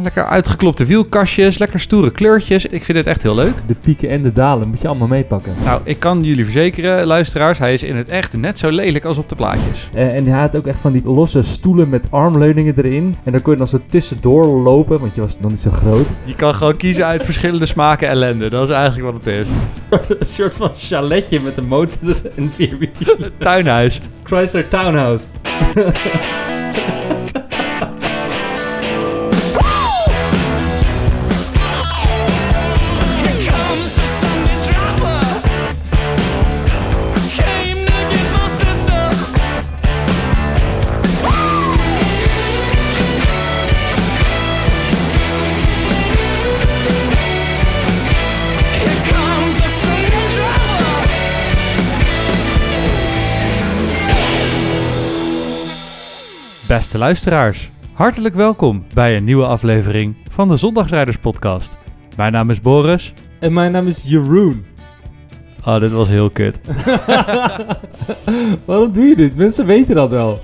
Lekker uitgeklopte wielkastjes, lekker stoere kleurtjes. Ik vind het echt heel leuk. De pieken en de dalen moet je allemaal meepakken. Nou, ik kan jullie verzekeren, luisteraars, hij is in het echt net zo lelijk als op de plaatjes. Eh, en hij had ook echt van die losse stoelen met armleuningen erin. En daar kon je dan zo tussendoor lopen, want je was nog niet zo groot. Je kan gewoon kiezen uit verschillende smaken ellende. Dat is eigenlijk wat het is. een soort van chaletje met een motor en vier wielen. Tuinhuis. Chrysler Townhouse. Beste luisteraars, hartelijk welkom bij een nieuwe aflevering van de Zondagsrijders podcast. Mijn naam is Boris. En mijn naam is Jeroen. Oh, dit was heel kut. Waarom doe je dit? Mensen weten dat wel.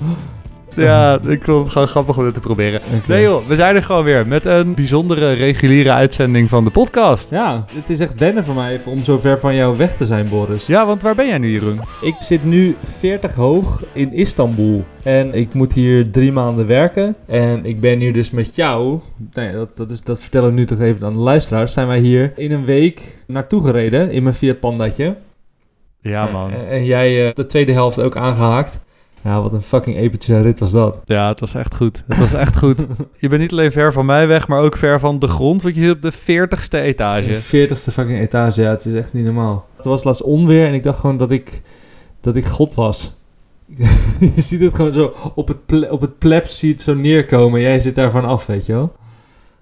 Ja, ik vond het gewoon grappig om dit te proberen. Nee joh, we zijn er gewoon weer met een bijzondere reguliere uitzending van de podcast. Ja, het is echt wennen voor mij even om zo ver van jou weg te zijn, Boris. Ja, want waar ben jij nu Jeroen? Ik zit nu 40 hoog in Istanbul. En ik moet hier drie maanden werken. En ik ben hier dus met jou. Nee, dat, dat, is, dat vertellen we nu toch even aan de luisteraars. Zijn wij hier in een week naartoe gereden in mijn Fiat Pandaatje. Ja man. En, en jij eh, de tweede helft ook aangehaakt. Ja, wat een fucking epische rit was dat. Ja, het was echt goed. Het was echt goed. Je bent niet alleen ver van mij weg, maar ook ver van de grond, want je zit op de 40ste etage. De 40ste fucking etage, ja, het is echt niet normaal. Het was laatst onweer en ik dacht gewoon dat ik, dat ik God was. je ziet het gewoon zo op het, ple op het ziet zo neerkomen. Jij zit daarvan af, weet je wel.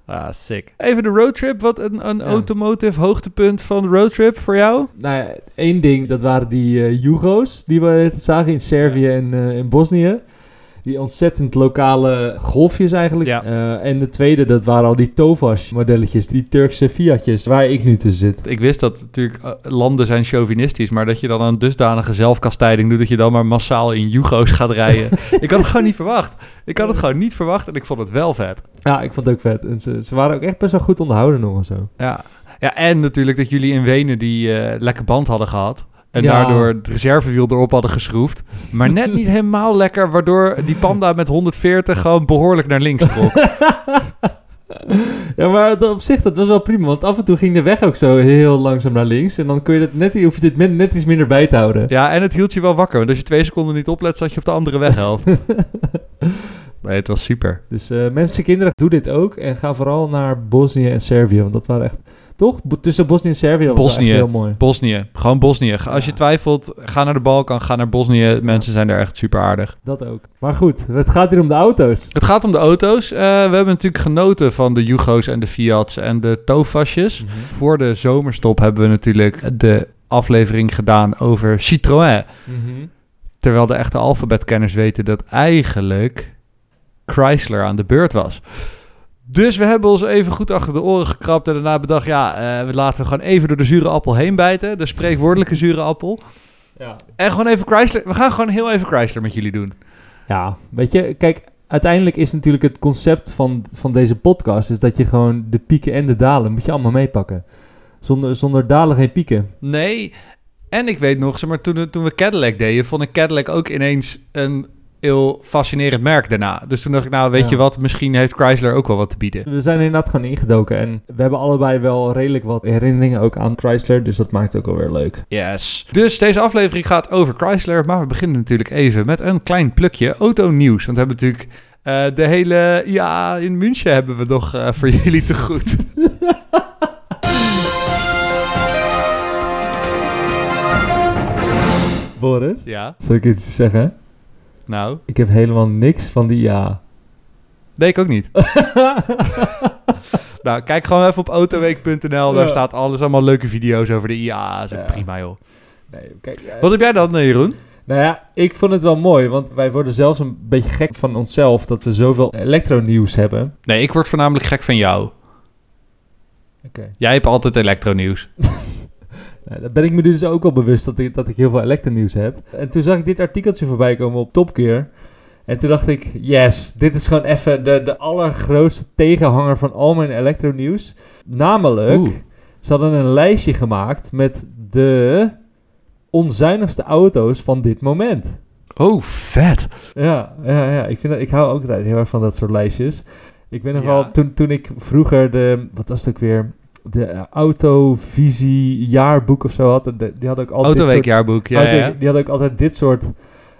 Ah, sick. Even de roadtrip. Wat een, een Ja. automotive hoogtepunt van de roadtrip voor jou? Nou ja, één ding, dat waren die eh Jugo's die we zagen in Servië en eh, in Bosnië. Die ontzettend lokale golfjes eigenlijk. Ja. Eh, en de tweede, dat waren al die Tofaş modelletjes, die Turkse Fiatjes, waar ik nu tussen zit. Ik wist dat natuurlijk eh, landen zijn chauvinistisch, maar dat je dan een dusdanige zelfkastijding doet dat je dan maar massaal in Jugo's gaat rijden. ik had het gewoon niet verwacht. Ik had het gewoon niet verwacht en ik vond het wel vet. Ja, ik vond het ook vet. En ze, ze waren ook echt best wel goed onderhouden nog en zo. Ja, ja en natuurlijk dat jullie in Wenen die eh lekker band hadden gehad. En Ja. daardoor het reservewiel erop hadden geschroefd. Maar net niet helemaal lekker, waardoor die panda met 140 gewoon behoorlijk naar links trok. ja, maar op zich, dat was wel prima. Want af en toe ging de weg ook zo heel langzaam naar links. En dan kun je het net, hoef je dit min- net iets minder bij te houden. Ja, en het hield je wel wakker. Want als je twee seconden niet oplet, zat je op de andere weghelft. nee, het was super. Dus eh, mensen, kinderen, doe dit ook. En ga vooral naar Bosnië en Servië. Want dat waren echt... Toch? Bo- Tussen Bosnië en Servië was Bosnië. heel mooi. Bosnië. Gewoon Bosnië. Als je twijfelt, ga naar de Balkan, ga naar Bosnië. Mensen zijn daar echt super aardig. Dat ook. Maar goed, het gaat hier om de auto's. Het gaat om de auto's. Eh, we hebben natuurlijk genoten van de Jugo's en de Fiat's en de Tofasjes. Voor de zomerstop hebben we natuurlijk de aflevering gedaan over Citroën. Terwijl de echte alfabetkenners weten dat eigenlijk Chrysler aan de beurt was. Dus we hebben ons even goed achter de oren gekrapt en daarna bedacht, ja, eh, we laten we gewoon even door de zure appel heen bijten. De spreekwoordelijke zure appel. Ja. En gewoon even Chrysler. We gaan gewoon heel even Chrysler met jullie doen. Ja, weet je, kijk, uiteindelijk is natuurlijk het concept van, van deze podcast... is dat je gewoon de pieken en de dalen moet je allemaal meepakken. Zonder, zonder dalen geen pieken. Nee, en ik weet nog, zeg maar, toen, we- toen we Cadillac deden, vond ik Cadillac ook ineens een heel fascinerend merk daarna. Dus toen dacht ik, nou, weet Ja. je wat, misschien heeft Chrysler ook wel wat te bieden. We zijn inderdaad gewoon ingedoken. En we hebben allebei wel redelijk wat herinneringen ook aan Chrysler. Dus dat maakt het ook alweer leuk. Yes. Dus deze aflevering gaat over Chrysler, maar we beginnen natuurlijk even met een klein plukje autonieuws. Want we hebben natuurlijk eh, de hele ja in München hebben we nog eh, voor jullie te goed. Boris, ja, zal ik iets zeggen? Nou, Ik heb helemaal niks van die ja. nee, ik ook niet. nou, kijk gewoon even op autoweek.nl, daar Ja. staat alles, allemaal leuke video's over de IA. Ja. prima joh. Nee, kijk, eh, Wat heb jij dan, eh, Jeroen? Nou ja, ik vond het wel mooi, want wij worden zelfs een beetje gek van onszelf dat we zoveel elektronieuws hebben. Nee, ik word voornamelijk gek van jou. Oké. Jij hebt altijd elektronieuws. Nou, daar ben ik me dus ook al bewust dat ik, dat ik heel veel elektronieuws heb. En toen zag ik dit artikeltje voorbij komen op Top Gear. En toen dacht ik, yes, dit is gewoon even de, de allergrootste tegenhanger van al mijn elektronieuws. Namelijk, Oeh. ze hadden een lijstje gemaakt met de onzuinigste auto's van dit moment. Oh, vet. Ja, ja, ja. Ik, vind dat, ik hou ook altijd heel erg van dat soort lijstjes. Ik weet nog Ja. wel, toen, toen ik vroeger de, wat was het ook weer, de eh, autovisie jaarboek of zo had, de- die had ook altijd dit soort, Autoweekjaarboek, ja, auto- ja. die had ook altijd dit soort,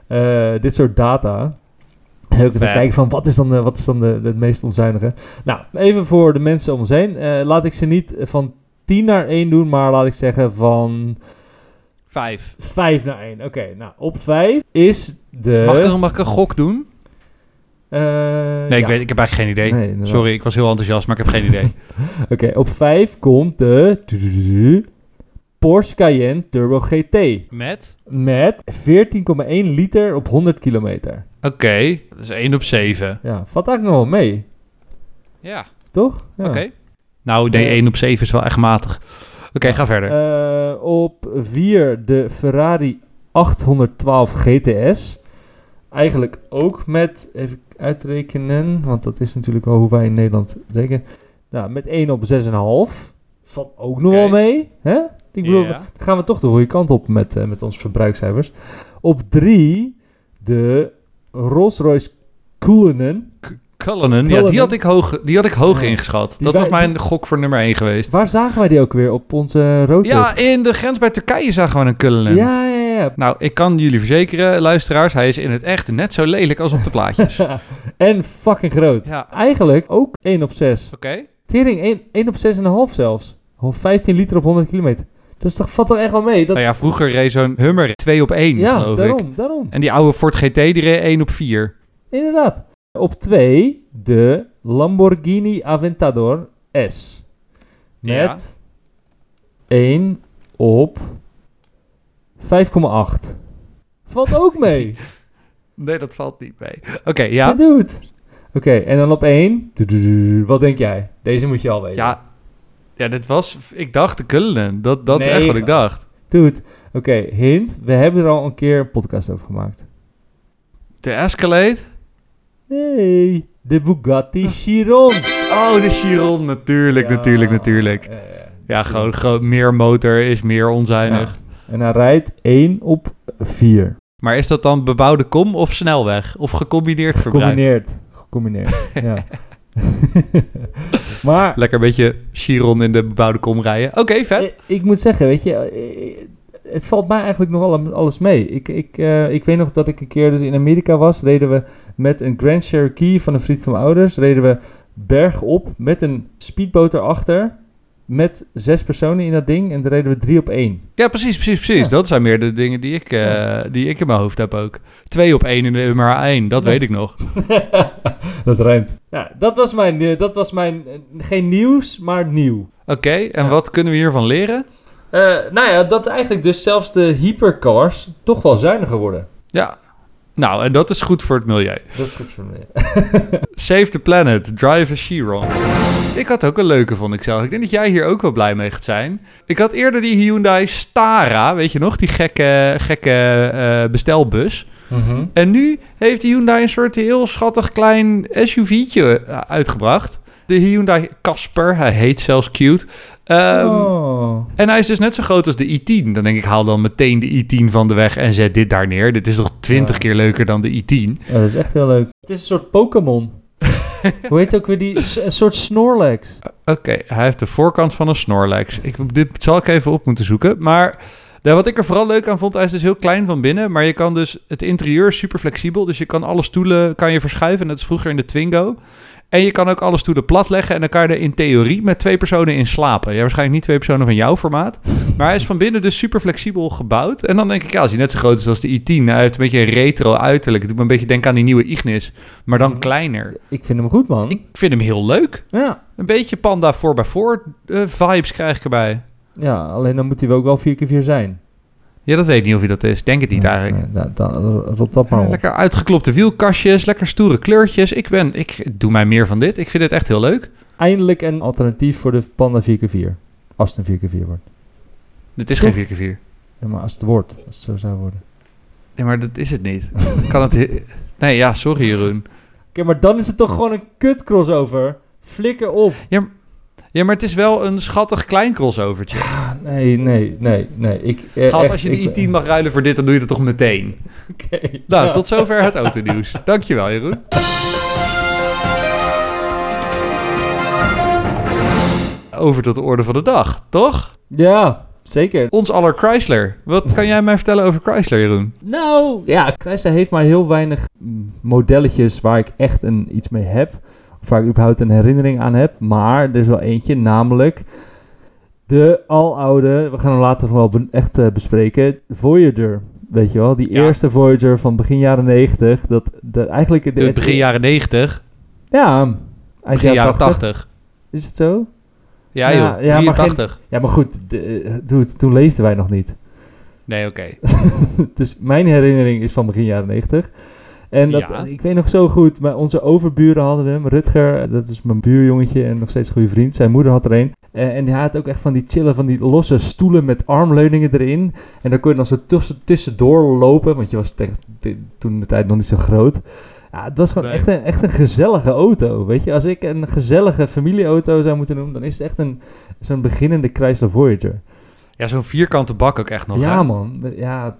eh, dit soort data. En ook te kijken van, wat is dan, de, wat is dan de, de, het meest onzuinige? Nou, even voor de mensen om ons heen. Eh, laat ik ze niet van 10 naar 1 doen, maar laat ik zeggen van Vijf. 5 naar 1. Oké, nou, op 5 is de... Mag ik, een- mag ik een gok doen? Eh, Nee, ik, ja. weet, ik heb eigenlijk geen idee. Nee. Sorry, ik was heel enthousiast, maar ik heb geen idee. Oké, op 5 komt de Porsche Cayenne Turbo GT. Met? Met 14,1 liter op 100 kilometer. Oké, dat is 1 op 7. Ja, valt eigenlijk nog wel mee, Ja, toch? Ja. oké. Nou, nee, Eh, 1 op 7 is wel echt matig. Oké, ga verder. Eh, op 4 de Ferrari 812 GTS. Eigenlijk ook met, even uitrekenen, want dat is natuurlijk wel hoe wij in Nederland denken. Nou, met 1 op 6,5. Valt ook nog wel mee. Hè? Ik bedoel, gaan we toch de goede kant op met, eh, met onze verbruikscijfers. Op 3 de Rolls-Royce Cullinan. Cullinan, ja, die had ik hoog, die had ik hoog Ja. ingeschat. Die Dat wij- was mijn gok voor nummer 1 geweest. Waar zagen wij die ook weer op onze roadtrip? Ja, in de grens bij Turkije zagen we een Cullinan. ja, ja, ja. Nou, ik kan jullie verzekeren, luisteraars, hij is in het echt net zo lelijk als op de plaatjes. Oké. en fucking groot. Ja. Eigenlijk ook 1 op 6. Tering, 1, 1 op 6,5 zelfs. Gewoon 15 liter op 100 kilometer. Dus dat valt er echt wel mee. Dat, Nou ja, vroeger reed zo'n Hummer 2 op 1, ja, geloof daarom, ik. daarom. En die oude Ford GT, die reed 1 op 4. Inderdaad. Op 2 de Lamborghini Aventador S. Met Ja. 1 op 5,8. Valt ook mee. Nee, dat valt niet mee. Oké, ja. Dat doet. Oké, en dan op 1. Wat denk jij? Deze moet je al weten. Ja, ja, dit was... Ik dacht de Cullinan. Dat, dat is echt wat ik gast. dacht. Doet. Oké, hint. We hebben er al een keer een podcast over gemaakt. De Escalade? Nee. De Bugatti Chiron. Oh, de Chiron. Natuurlijk, Ja, natuurlijk, natuurlijk. ja, ja. Ja, gewoon, gewoon meer motor is meer onzuinig. En hij rijdt 1 op 4. Maar is dat dan bebouwde kom of snelweg? Of gecombineerd verbruik? Gecombineerd. Gecombineerd, ja. maar Lekker een beetje Chiron in de bebouwde kom rijden. Oké, vet. ik, ik moet zeggen, weet je, eh, het valt mij eigenlijk nog wel alles mee. Ik, ik, eh, ik weet nog dat ik een keer dus in Amerika was, reden we met een Grand Cherokee van een vriend van mijn ouders, reden we bergop met een speedboot erachter, met zes personen in dat ding en dan reden we drie op één. Ja, precies, precies, precies. Ja. Dat zijn meer de dingen die ik, eh, Ja. die ik in mijn hoofd heb ook. Twee op één in de Hummer 1, dat Ja. weet ik nog. dat rijmt. Ja, dat was mijn, eh, dat was mijn eh, geen nieuws, maar nieuw. Oké, en wat kunnen we hiervan leren? Nou ja, dat eigenlijk dus zelfs de hypercars toch wel zuiniger worden. Ja. Nou, en dat is goed voor het milieu. Dat is goed voor me. Save the planet, drive a Chiron. Ik had ook een leuke, vond ik zelf. Ik denk dat jij hier ook wel blij mee gaat zijn. Ik had eerder die Hyundai Stara, weet je nog? Die gekke, gekke eh, bestelbus. En nu heeft de Hyundai een soort heel schattig klein SUV'tje eh, uitgebracht. De Hyundai Casper, hij heet zelfs cute. Ehm, oh. En hij is dus net zo groot als de i10. Dan denk ik, haal dan meteen de i10 van de weg en zet dit daar neer. Dit is toch 20 Ja. keer leuker dan de i10. Ja, dat is echt heel leuk. Het is een soort Pokémon. Hoe heet ook weer die? Een soort Snorlax. Oké, hij heeft de voorkant van een Snorlax. Ik, dit zal ik even op moeten zoeken. Maar wat ik er vooral leuk aan vond, hij is dus heel klein van binnen. Maar je kan dus, het interieur is super flexibel. Dus je kan alle stoelen kan je verschuiven. Net als vroeger in de Twingo. En je kan ook alle stoelen platleggen. En dan kan je er in theorie met twee personen in slapen. Ja, waarschijnlijk niet twee personen van jouw formaat. Maar hij is van binnen dus super flexibel gebouwd. En dan denk ik, ja, als hij net zo groot is als de i10. Hij heeft een beetje een retro uiterlijk. Het doet me een beetje denken aan die nieuwe Ignis. Maar dan kleiner. Ik vind hem goed, man. Ik vind hem heel leuk. Ja. Een beetje Panda 4x4 eh, vibes krijg ik erbij. ja, alleen dan moet hij wel ook wel 4x4 zijn. Ja, dat weet ik niet of hij dat is. Denk het niet Nee, eigenlijk. nee, da- dan rot dat maar op. lekker uitgeklopte wielkastjes, lekker stoere kleurtjes. Ik, ben, ik doe mij meer van dit. Ik vind het echt heel leuk. Eindelijk een alternatief voor de Panda 4x4. Als het een 4x4 wordt. Dit is Toch? geen 4x4. Ja, maar als het wordt. Als het zo zou worden. Nee, maar dat is het niet. kan het, he- Nee, ja, sorry Jeroen. Oké, maar dan is het toch gewoon een kut crossover. Flikker op. Ja, maar het is wel een schattig klein crossovertje. Ah, nee, nee, nee, nee. Ik, eh, Gast, echt, als je de ik- i10 mag ruilen voor dit, dan doe je dat toch meteen. Oké. Nou, Ja. tot zover het autonieuws. Dankjewel, Jeroen. Over tot de orde van de dag, toch? Ja, zeker. Ons aller Chrysler. Wat kan jij mij vertellen over Chrysler, Jeroen? Nou, ja, Chrysler heeft maar heel weinig mm, modelletjes waar ik echt een, iets mee heb. Waar ik überhaupt een herinnering aan heb. Maar er is wel eentje, namelijk de aloude, we gaan hem later nog wel be- echt eh, bespreken, Voyager. Weet je wel, die Ja. eerste Voyager van begin jaren 90. Dat, dat eigenlijk... de- Het begin jaren 90, Ja, begin jaren 80. Is het zo? Ja, Ja, joh. ja, maar 83. Ja, maar goed, de, eh, dude, toen leefden wij nog niet. Nee, oké. dus mijn herinnering is van begin jaren 90. En dat, Ja. ik weet nog zo goed, maar onze overburen hadden hem. Rutger, dat is mijn buurjongetje en nog steeds goede vriend. Zijn moeder had er een. Eh, en die had ook echt van die chillen, van die losse stoelen met armleuningen erin. En daar kon je dan zo tussen, tussendoor lopen, want je was tegen, toen de tijd nog niet zo groot. Ja, het was gewoon Nee. echt, een, echt een gezellige auto, weet je. Als ik een gezellige familieauto zou moeten noemen, dan is het echt een, zo'n beginnende Chrysler Voyager. Ja, zo'n vierkante bak ook echt nog, ja, hè? man. Ja,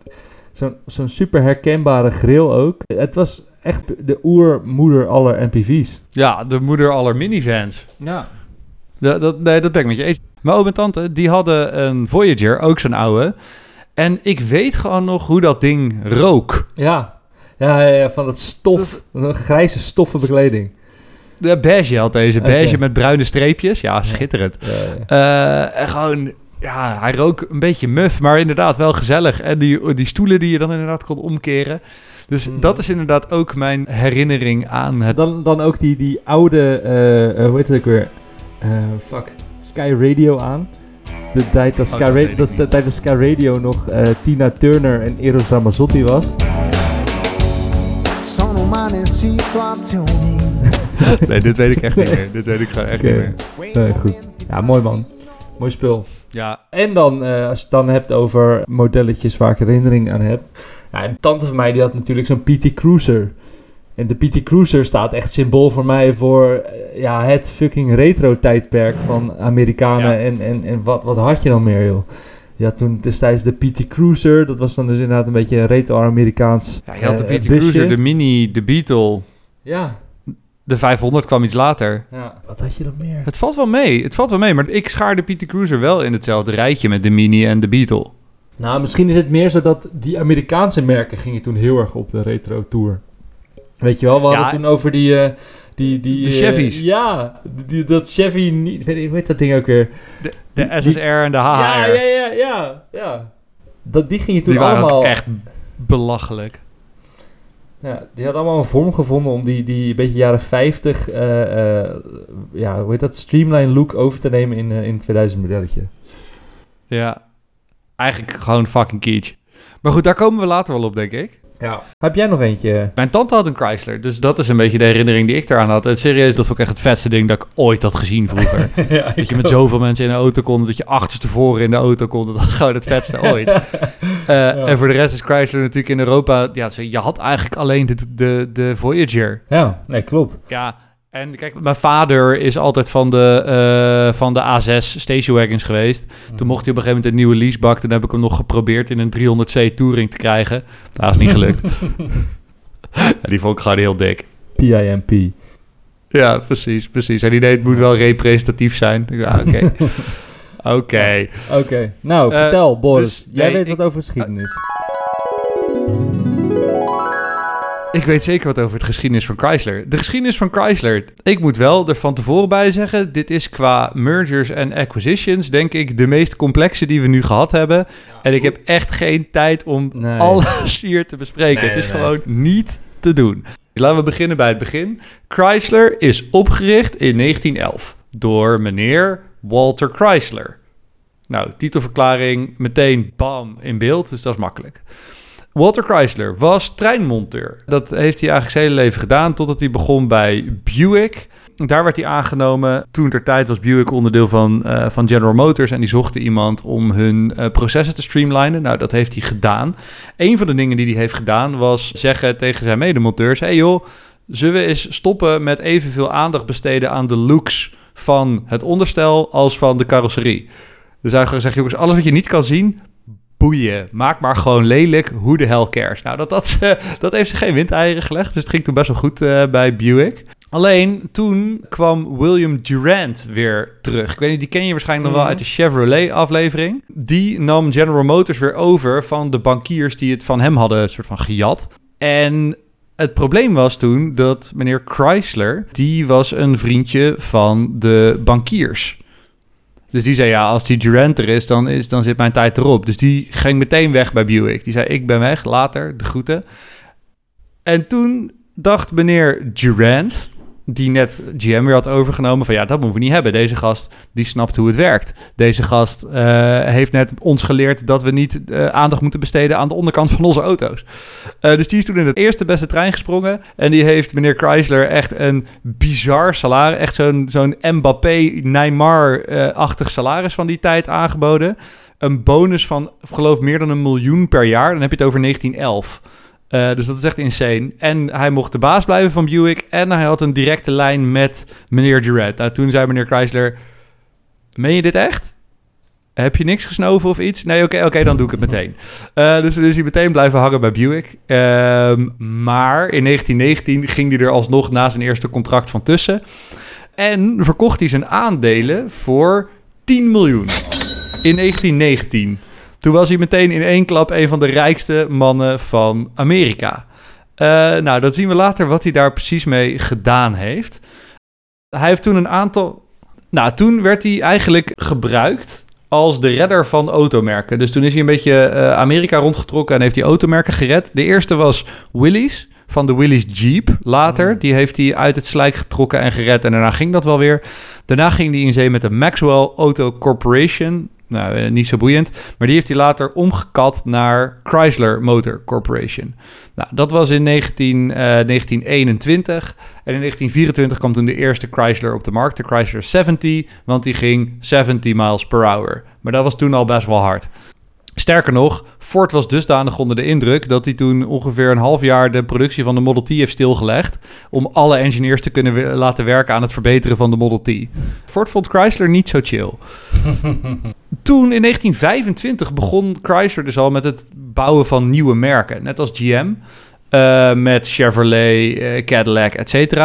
zo'n zo'n super herkenbare grill ook. Het was echt de oermoeder aller MPV's. Ja, de moeder aller minivans. Ja. Dat, dat, nee, dat ben ik met je eens. Mijn oom en tante, die hadden een Voyager, ook zo'n oude. En ik weet gewoon nog hoe dat ding rook. Ja. Ja, ja, ja, van dat stof. Een grijze stoffen bekleding. De beige had deze, beige met bruine streepjes. Ja, schitterend. Ja, ja. Eh, en gewoon, ja, hij rook een beetje muf, maar inderdaad wel gezellig. En die, die stoelen die je dan inderdaad kon omkeren. Dus Mm. dat is inderdaad ook mijn herinnering aan het... Dan, dan ook die, die oude, eh, eh, hoe heet het ook weer? Eh, fuck. Sky Radio aan. De tijd dat Oh, Sky, dat Ra- weet ik dat, dat Sky Radio nog eh, Tina Turner en Eros Ramazzotti was. Sono umane situazioni. Nee, dit weet ik echt niet meer. Dit weet ik gewoon echt niet meer. Nee, goed. Ja, mooi man. Mooi spul. Ja, En dan, eh, als je het dan hebt over modelletjes waar ik herinnering aan heb. Ja, een tante van mij die had natuurlijk zo'n PT Cruiser. En de PT Cruiser staat echt symbool voor mij voor eh, ja, het fucking retro-tijdperk van Amerikanen. Ja. En, en, en wat, wat had je dan meer, joh? Ja, toen destijds de PT Cruiser. Dat was dan dus inderdaad een beetje een retro-Amerikaans ja je had de eh, PT. Cruiser, de Mini, de Beetle. Ja, De 500 kwam iets later. ja. Wat had je dan meer? Het valt wel mee, het valt wel mee. Maar ik schaar de PT Cruiser wel in hetzelfde rijtje met de Mini en de Beetle. Nou, misschien is het meer zo dat die Amerikaanse merken gingen toen heel erg op de retro-tour. Weet je wel, we Ja. hadden toen over die... eh, die, die De eh, Chevys. ja, die, dat Chevy... Niet, weet heet dat ding ook weer? De, Die- de SSR en de HHR. Ja, ja, ja, ja, ja. Dat, die gingen toen die waren allemaal... ook echt belachelijk. Ja, die hadden allemaal een vorm gevonden om die, die beetje jaren 50... eh, eh, ja, hoe heet dat? Streamline look over te nemen in, eh, in 2000 modelletje. Ja, eigenlijk gewoon fucking kitsch. Maar goed, daar komen we later wel op, denk ik. Ja. Heb jij nog eentje? Mijn tante had een Chrysler, dus dat is een beetje de herinnering die ik eraan had. En serieus, dat vond ik echt het vetste ding dat ik ooit had gezien vroeger. ja, dat je met zoveel mensen in de auto kon, dat je achterstevoren in de auto kon. Dat was gewoon het vetste ooit. Eh, En voor de rest is Chrysler natuurlijk in Europa... Ja, je had eigenlijk alleen de, de, de Voyager. Ja, nee, klopt. Ja, en kijk, mijn vader is altijd van de, eh, van de A6 station wagons geweest. Toen mocht hij op een gegeven moment een nieuwe leasebak. Toen heb ik hem nog geprobeerd in een 300C Touring te krijgen. Dat is niet gelukt. Die vond ik gewoon heel dik. PIMP. Ja, precies, precies. En die deed, het moet wel representatief zijn. Ja, oké. Oké. Oké, nou, Eh, vertel Boris. dus- Jij nee, weet ik- wat over geschiedenis. Ik weet zeker wat over het geschiedenis van Chrysler. De geschiedenis van Chrysler. Ik moet wel er van tevoren bij zeggen... dit is qua mergers en acquisitions... denk ik de meest complexe die we nu gehad hebben. En ik heb echt geen tijd om Nee. alles hier te bespreken. Nee, het is nee, gewoon niet te doen. Laten we beginnen bij het begin. Chrysler is opgericht in 1911 door meneer Walter Chrysler. Nou, titelverklaring meteen bam in beeld, dus dat is makkelijk. Walter Chrysler was treinmonteur. Dat heeft hij eigenlijk zijn hele leven gedaan totdat hij begon bij Buick. Daar werd hij aangenomen. Toen ter tijd was Buick onderdeel van, eh, van General Motors en die zochten iemand om hun eh, processen te streamlinen. Nou, dat heeft hij gedaan. Een van de dingen die hij heeft gedaan was zeggen tegen zijn medemonteurs: hey joh, zullen we eens stoppen met evenveel aandacht besteden aan de looks van het onderstel als van de carrosserie? Dus heeft gezegd: jongens, alles wat je niet kan zien, boeien. Maak maar gewoon lelijk. Hoe de hell cares? Nou, dat, dat, eh, dat heeft ze geen windeieren gelegd. Dus het ging toen best wel goed eh, bij Buick. Alleen toen kwam William Durant weer terug. Ik weet niet, die ken je waarschijnlijk nog wel uit de Chevrolet-aflevering. Die nam General Motors weer over van de bankiers die het van hem hadden soort van gejat. En het probleem was toen dat meneer Chrysler, die was een vriendje van de bankiers. Dus die zei, ja, als die Durant er is dan, is, dan zit mijn tijd erop. Dus die ging meteen weg bij Buick. Die zei, ik ben weg, later, de groeten. En toen dacht meneer Durant, die net GM weer had overgenomen, van ja, dat moeten we niet hebben. Deze gast, die snapt hoe het werkt. Deze gast eh, heeft net ons geleerd dat we niet eh, aandacht moeten besteden aan de onderkant van onze auto's. Eh, dus die is toen in het eerste beste trein gesprongen. En die heeft meneer Chrysler echt een bizar salaris, echt zo'n zo'n Mbappé, Neymar-achtig salaris van die tijd aangeboden. Een bonus van, geloof meer dan een miljoen per jaar. Dan heb je het over 1911. Uh, dus dat is echt insane. En hij mocht de baas blijven van Buick. En hij had een directe lijn met meneer Durant. Nou, toen zei meneer Chrysler... Meen je dit echt? Heb je niks gesnoven of iets? Nee, oké, oké, dan doe ik het meteen. Uh, dus dus hij meteen blijven hangen bij Buick. Uh, maar in 1919 ging hij er alsnog na zijn eerste contract van tussen. En verkocht hij zijn aandelen voor 10 miljoen. In 1919. Toen was hij meteen in één klap een van de rijkste mannen van Amerika. Uh, nou, dat zien we later wat hij daar precies mee gedaan heeft. Hij heeft toen een aantal. Nou, toen werd hij eigenlijk gebruikt als de redder van automerken. Dus toen is hij een beetje uh, Amerika rondgetrokken en heeft hij automerken gered. De eerste was Willys van de Willys Jeep later. Die heeft hij uit het slijk getrokken en gered en daarna ging dat wel weer. Daarna ging hij in zee met de Maxwell Auto Corporation nou, niet zo boeiend. Maar die heeft hij later omgekat naar Chrysler Motor Corporation. Nou, dat was in 19, uh, 1921. En in 1924 kwam toen de eerste Chrysler op de markt, de Chrysler 70. Want die ging 70 miles per hour. Maar dat was toen al best wel hard. Sterker nog, Ford was dusdanig onder de indruk dat hij toen ongeveer een half jaar de productie van de Model T heeft stilgelegd. Om alle engineers te kunnen we- laten werken aan het verbeteren van de Model T. Ford vond Chrysler niet zo chill. toen in 1925 begon Chrysler dus al met het bouwen van nieuwe merken. Net als GM, eh, met Chevrolet, eh, Cadillac, etc.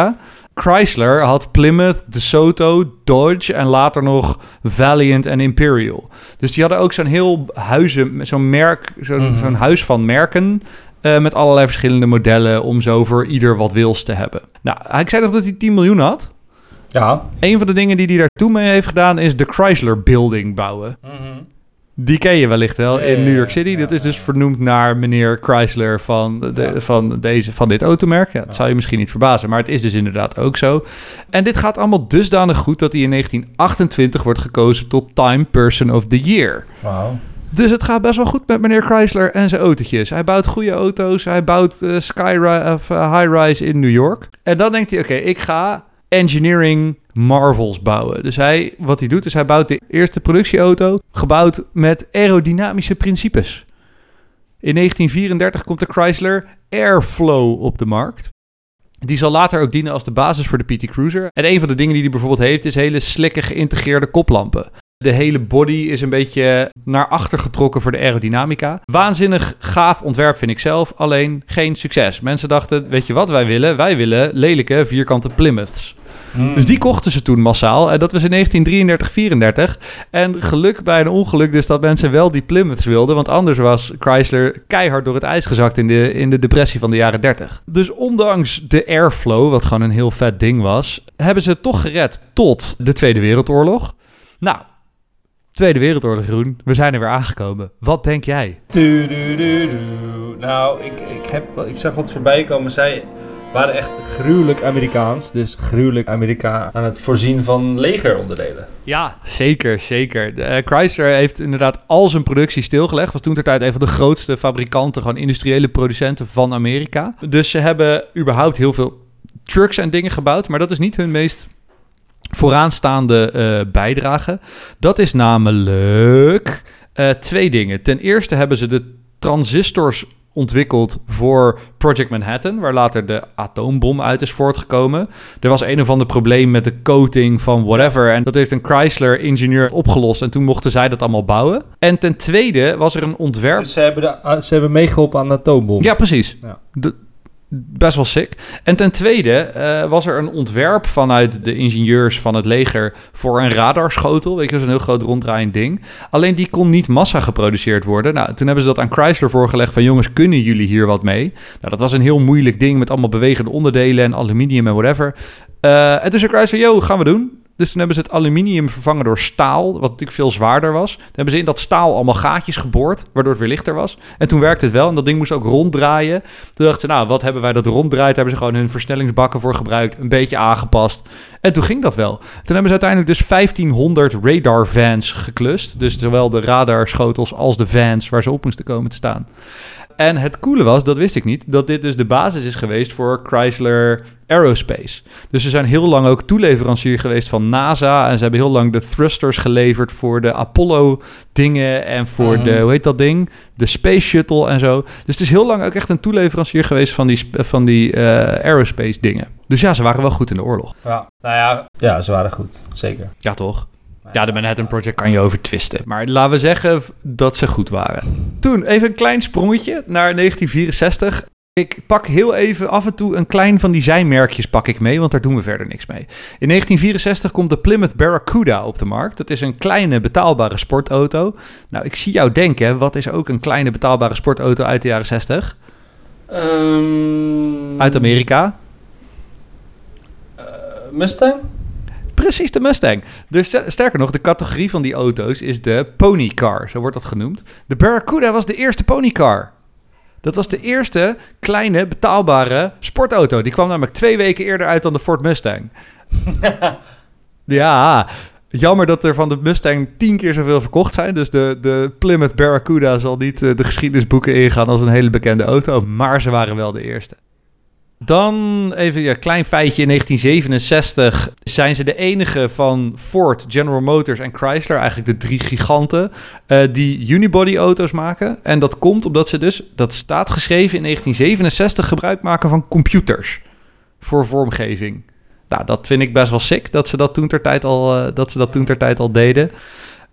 Chrysler had Plymouth, DeSoto, Dodge en later nog Valiant en Imperial. Dus die hadden ook zo'n heel huizen, zo'n merk, zo'n Mhm. zo'n huis van merken. eh, met allerlei verschillende modellen om zo voor ieder wat wils te hebben. Nou, ik zei nog dat hij 10 miljoen had. Ja. Een van de dingen die hij daartoe mee heeft gedaan is de Chrysler Building bouwen. Die ken je wellicht wel Ja, in New York City. ja, dat is dus vernoemd naar meneer Chrysler van, de, van, deze, van dit automerk. Ja, dat zou je misschien niet verbazen, maar het is dus inderdaad ook zo. En dit gaat allemaal dusdanig goed dat hij in 1928 wordt gekozen tot Time Person of the Year. Wauw. Dus het gaat best wel goed met meneer Chrysler en zijn autootjes. Hij bouwt goede auto's. Hij bouwt eh, skyri- of, eh, high-rise in New York. En dan denkt hij, oké, ik ga engineering marvels bouwen. Dus hij, wat hij doet, is hij bouwt de eerste productieauto... gebouwd met aerodynamische principes. In 1934 komt de Chrysler Airflow op de markt. Die zal later ook dienen als de basis voor de PT Cruiser. En een van de dingen die hij bijvoorbeeld heeft... is hele slikke geïntegreerde koplampen. De hele body is een beetje naar achter getrokken voor de aerodynamica. Waanzinnig gaaf ontwerp vind ik zelf, alleen geen succes. Mensen dachten, weet je wat wij willen? Wij willen lelijke vierkante Plymouths. Dus die kochten ze toen massaal. En dat was in 1933, 34. En geluk bij een ongeluk dus dat mensen wel die Plymouths wilden. Want anders was Chrysler keihard door het ijs gezakt in de, in de depressie van de jaren 30. Dus ondanks de airflow, wat gewoon een heel vet ding was... hebben ze het toch gered tot de Tweede Wereldoorlog. Nou, Tweede Wereldoorlog, Groen. We zijn er weer aangekomen. Wat denk jij? Nou, ik, ik, heb, ik zag wat voorbij komen. Zij waren echt gruwelijk Amerikaans. Dus gruwelijk Amerika aan het voorzien van legeronderdelen. Ja, zeker, zeker. Eh, Chrysler heeft inderdaad al zijn productie stilgelegd. Was toen ter tijd een van de grootste fabrikanten, gewoon industriële producenten van Amerika. Dus ze hebben überhaupt heel veel trucks en dingen gebouwd. Maar dat is niet hun meest vooraanstaande eh, bijdrage. Dat is namelijk eh, twee dingen. Ten eerste hebben ze de transistors ontwikkeld voor Project Manhattan, waar later de atoombom uit is voortgekomen. Er was een of ander probleem met de coating van whatever en dat heeft een Chrysler-ingenieur opgelost en toen mochten zij dat allemaal bouwen. En ten tweede was er een ontwerp... Dus ze hebben, de, ze hebben meegeholpen aan de atoombom. Ja, precies. Ja. De- best wel sick. En ten tweede eh, was er een ontwerp vanuit de ingenieurs van het leger voor een radarschotel. Weet je, zo'n heel groot ronddraaiend ding. Alleen die kon niet massa geproduceerd worden. Nou, toen hebben ze dat aan Chrysler voorgelegd van jongens, kunnen jullie hier wat mee? Nou, dat was een heel moeilijk ding met allemaal bewegende onderdelen en aluminium en whatever. Eh, en toen zei Chrysler, yo, gaan we doen. Dus toen hebben ze het aluminium vervangen door staal, wat natuurlijk veel zwaarder was. Toen hebben ze in dat staal allemaal gaatjes geboord, waardoor het weer lichter was. En toen werkte het wel en dat ding moest ook ronddraaien. Toen dachten ze, nou, wat hebben wij dat ronddraait? Daar hebben ze gewoon hun versnellingsbakken voor gebruikt, een beetje aangepast. En toen ging dat wel. Toen hebben ze uiteindelijk dus 1500 radar vans geklust. Dus zowel de radarschotels als de vans waar ze op moesten komen te staan. En het coole was, dat wist ik niet, dat dit dus de basis is geweest voor Chrysler Aerospace. Dus ze zijn heel lang ook toeleverancier geweest van NASA. En ze hebben heel lang de thrusters geleverd voor de Apollo dingen en voor de, hoe heet dat ding? De Space Shuttle en zo. Dus het is heel lang ook echt een toeleverancier geweest van die, van die eh, aerospace dingen. Dus ja, ze waren wel goed in de oorlog. Ja, nou ja, ja, ze waren goed. Zeker. Ja, toch? Ja, de Manhattan Project kan je over twisten. Maar laten we zeggen dat ze goed waren. Toen even een klein sprongetje naar 1964. Ik pak heel even af en toe een klein van die zijmerkjes pak ik mee, want daar doen we verder niks mee. In 1964 komt de Plymouth Barracuda op de markt. Dat is een kleine betaalbare sportauto. Nou, ik zie jou denken, wat is ook een kleine betaalbare sportauto uit de jaren 60? Ehm, Uit Amerika? eh, Mustang? Precies, de Mustang. Dus st- sterker nog, de categorie van die auto's is de ponycar, zo wordt dat genoemd. De Barracuda was de eerste ponycar. Dat was de eerste kleine betaalbare sportauto. Die kwam namelijk twee weken eerder uit dan de Ford Mustang. ja, jammer dat er van de Mustang tien keer zoveel verkocht zijn. Dus de, de Plymouth Barracuda zal niet eh, de geschiedenisboeken ingaan als een hele bekende auto. Maar ze waren wel de eerste. Dan even een klein feitje. In 1967 zijn ze de enige van Ford, General Motors en Chrysler, eigenlijk de drie giganten, eh, die unibody-auto's maken. En dat komt omdat ze dus, dat staat geschreven in 1967, gebruik maken van computers voor vormgeving. Nou, dat vind ik best wel sick, dat ze dat toen ter tijd al, eh, dat ze dat toen ter tijd al deden.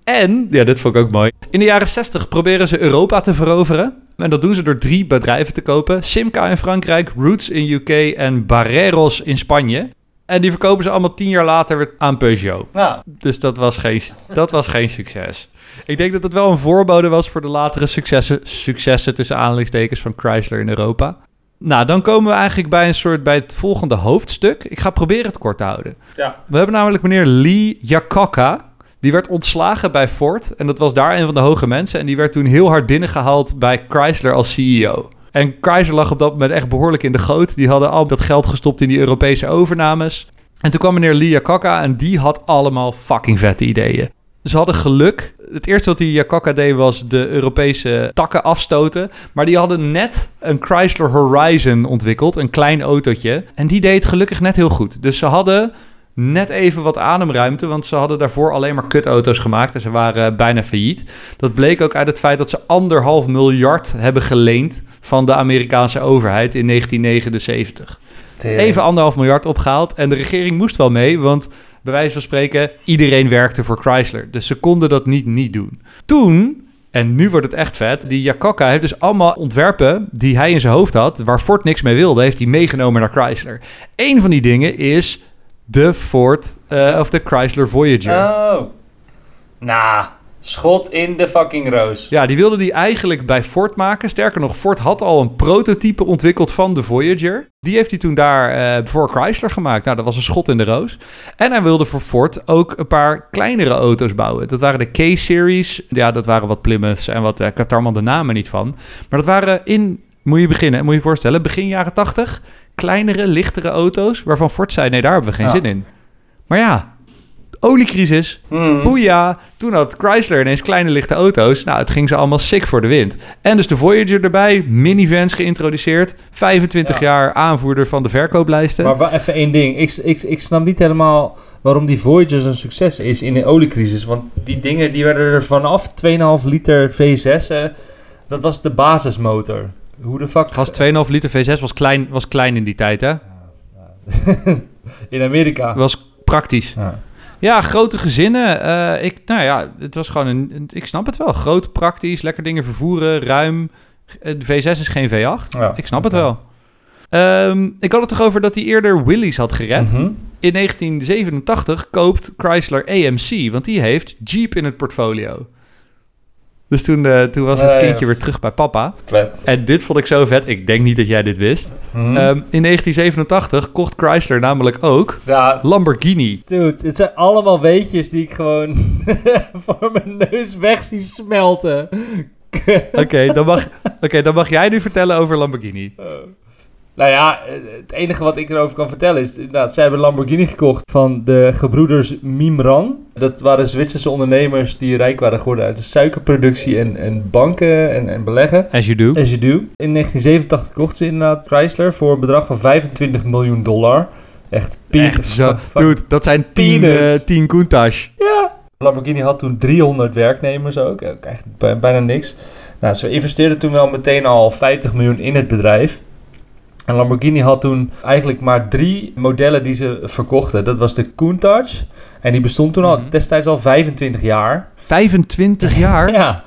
En, ja, dit vond ik ook mooi. In de jaren 60 proberen ze Europa te veroveren. En dat doen ze door drie bedrijven te kopen. Simca in Frankrijk, Roots in UK en Barreros in Spanje. En die verkopen ze allemaal tien jaar later weer aan Peugeot. Ja, Dus dat was geen, dat was geen succes. Ik denk dat het wel een voorbode was voor de latere successen, successen tussen aanhalingstekens van Chrysler in Europa. Nou, dan komen we eigenlijk bij een soort bij het volgende hoofdstuk. Ik ga proberen het kort te houden. Ja. We hebben namelijk meneer Lee Iacocca. Die werd ontslagen bij Ford. En dat was daar een van de hoge mensen. En die werd toen heel hard binnengehaald bij Chrysler als CEO. En Chrysler lag op dat moment echt behoorlijk in de goot. Die hadden al dat geld gestopt in die Europese overnames. En toen kwam meneer Iacocca en die had allemaal fucking vette ideeën. Ze hadden geluk. Het eerste wat die Iacocca deed was de Europese takken afstoten. Maar die hadden net een Chrysler Horizon ontwikkeld, een klein autootje. En die deed gelukkig net heel goed. Dus ze hadden net even wat ademruimte, want ze hadden daarvoor alleen maar kutauto's gemaakt en ze waren bijna failliet. Dat bleek ook uit het feit dat ze anderhalf miljard hebben geleend van de Amerikaanse overheid in 1979 even anderhalf miljard opgehaald. En de regering moest wel mee, want bij wijze van spreken, iedereen werkte voor Chrysler. Dus ze konden dat niet niet doen. Toen, en nu wordt het echt vet, die Iacocca heeft dus allemaal ontwerpen die hij in zijn hoofd had, waar Ford niks mee wilde, heeft hij meegenomen naar Chrysler. Eén van die dingen is de Ford, eh, of de Chrysler Voyager. Oh. Nou, schot in de fucking roos. Ja, die wilde die eigenlijk bij Ford maken. Sterker nog, Ford had al een prototype ontwikkeld van de Voyager. Die heeft hij toen daar eh, voor Chrysler gemaakt. Nou, dat was een schot in de roos. En hij wilde voor Ford ook een paar kleinere auto's bouwen. Dat waren de K-series. Ja, dat waren wat Plymouths en wat... eh, ik heb daar allemaal de namen niet van. Maar dat waren in... Moet je beginnen, moet je je voorstellen. Begin jaren 80. Kleinere, lichtere auto's. Waarvan Ford zei, nee, daar hebben we geen Ja. zin in. Maar ja, Oliecrisis, Hmm. boeia. Toen had Chrysler ineens kleine lichte auto's. Nou, het ging ze allemaal sick voor de wind. En dus de Voyager erbij, minivans geïntroduceerd. 25 Ja. jaar aanvoerder van de verkooplijsten. Maar wa- even één ding. Ik, ik, ik snap niet helemaal waarom die Voyager zo'n succes is in de oliecrisis. Want die dingen die werden er vanaf 2,5 liter V6. eh, dat was de basismotor. Hoe de fuck... Gas 2,5 liter V6 was klein, was klein in die tijd, hè? in Amerika. Was praktisch. Ja. Ja, grote gezinnen. eh, ik, nou ja, het was gewoon een, een- Ik snap het wel. Groot, praktisch, lekker dingen vervoeren, ruim. Eh, De V6 is geen V8. Ja. Ik snap het wel. Ehm, ik had het toch over dat hij eerder Willys had gered. Mhm. In 1987 koopt Chrysler AMC, want die heeft Jeep in het portfolio. Dus toen, eh, toen was het kindje weer terug bij papa. En dit vond ik zo vet. Ik denk niet dat jij dit wist. Mhm. Ehm, in 1987 kocht Chrysler namelijk ook ja, Lamborghini. dude, het zijn allemaal weetjes die ik gewoon voor mijn neus weg zie smelten. Oké, dan, mag, oké, dan mag jij nu vertellen over Lamborghini. Nou ja, eh, het enige wat ik erover kan vertellen is... Inderdaad, zij hebben Lamborghini gekocht van de gebroeders Mimran. Dat waren Zwitserse ondernemers die rijk waren geworden uit de suikerproductie en, en banken en, en beleggen. As you do. As you do. In 1987 kocht ze inderdaad Chrysler voor een bedrag van 25 miljoen dollar. Echt fuck- Dude, dat zijn 10 Peanuts. eh 10 Countach. Ja. Lamborghini had toen 300 werknemers ook. Echt bij- bijna niks. Nou, ze investeerden toen wel meteen al 50 miljoen in het bedrijf. En Lamborghini had toen eigenlijk maar drie modellen die ze verkochten. Dat was de Countach. En die bestond toen al Mhm. destijds al 25 jaar. 25 jaar? Ja.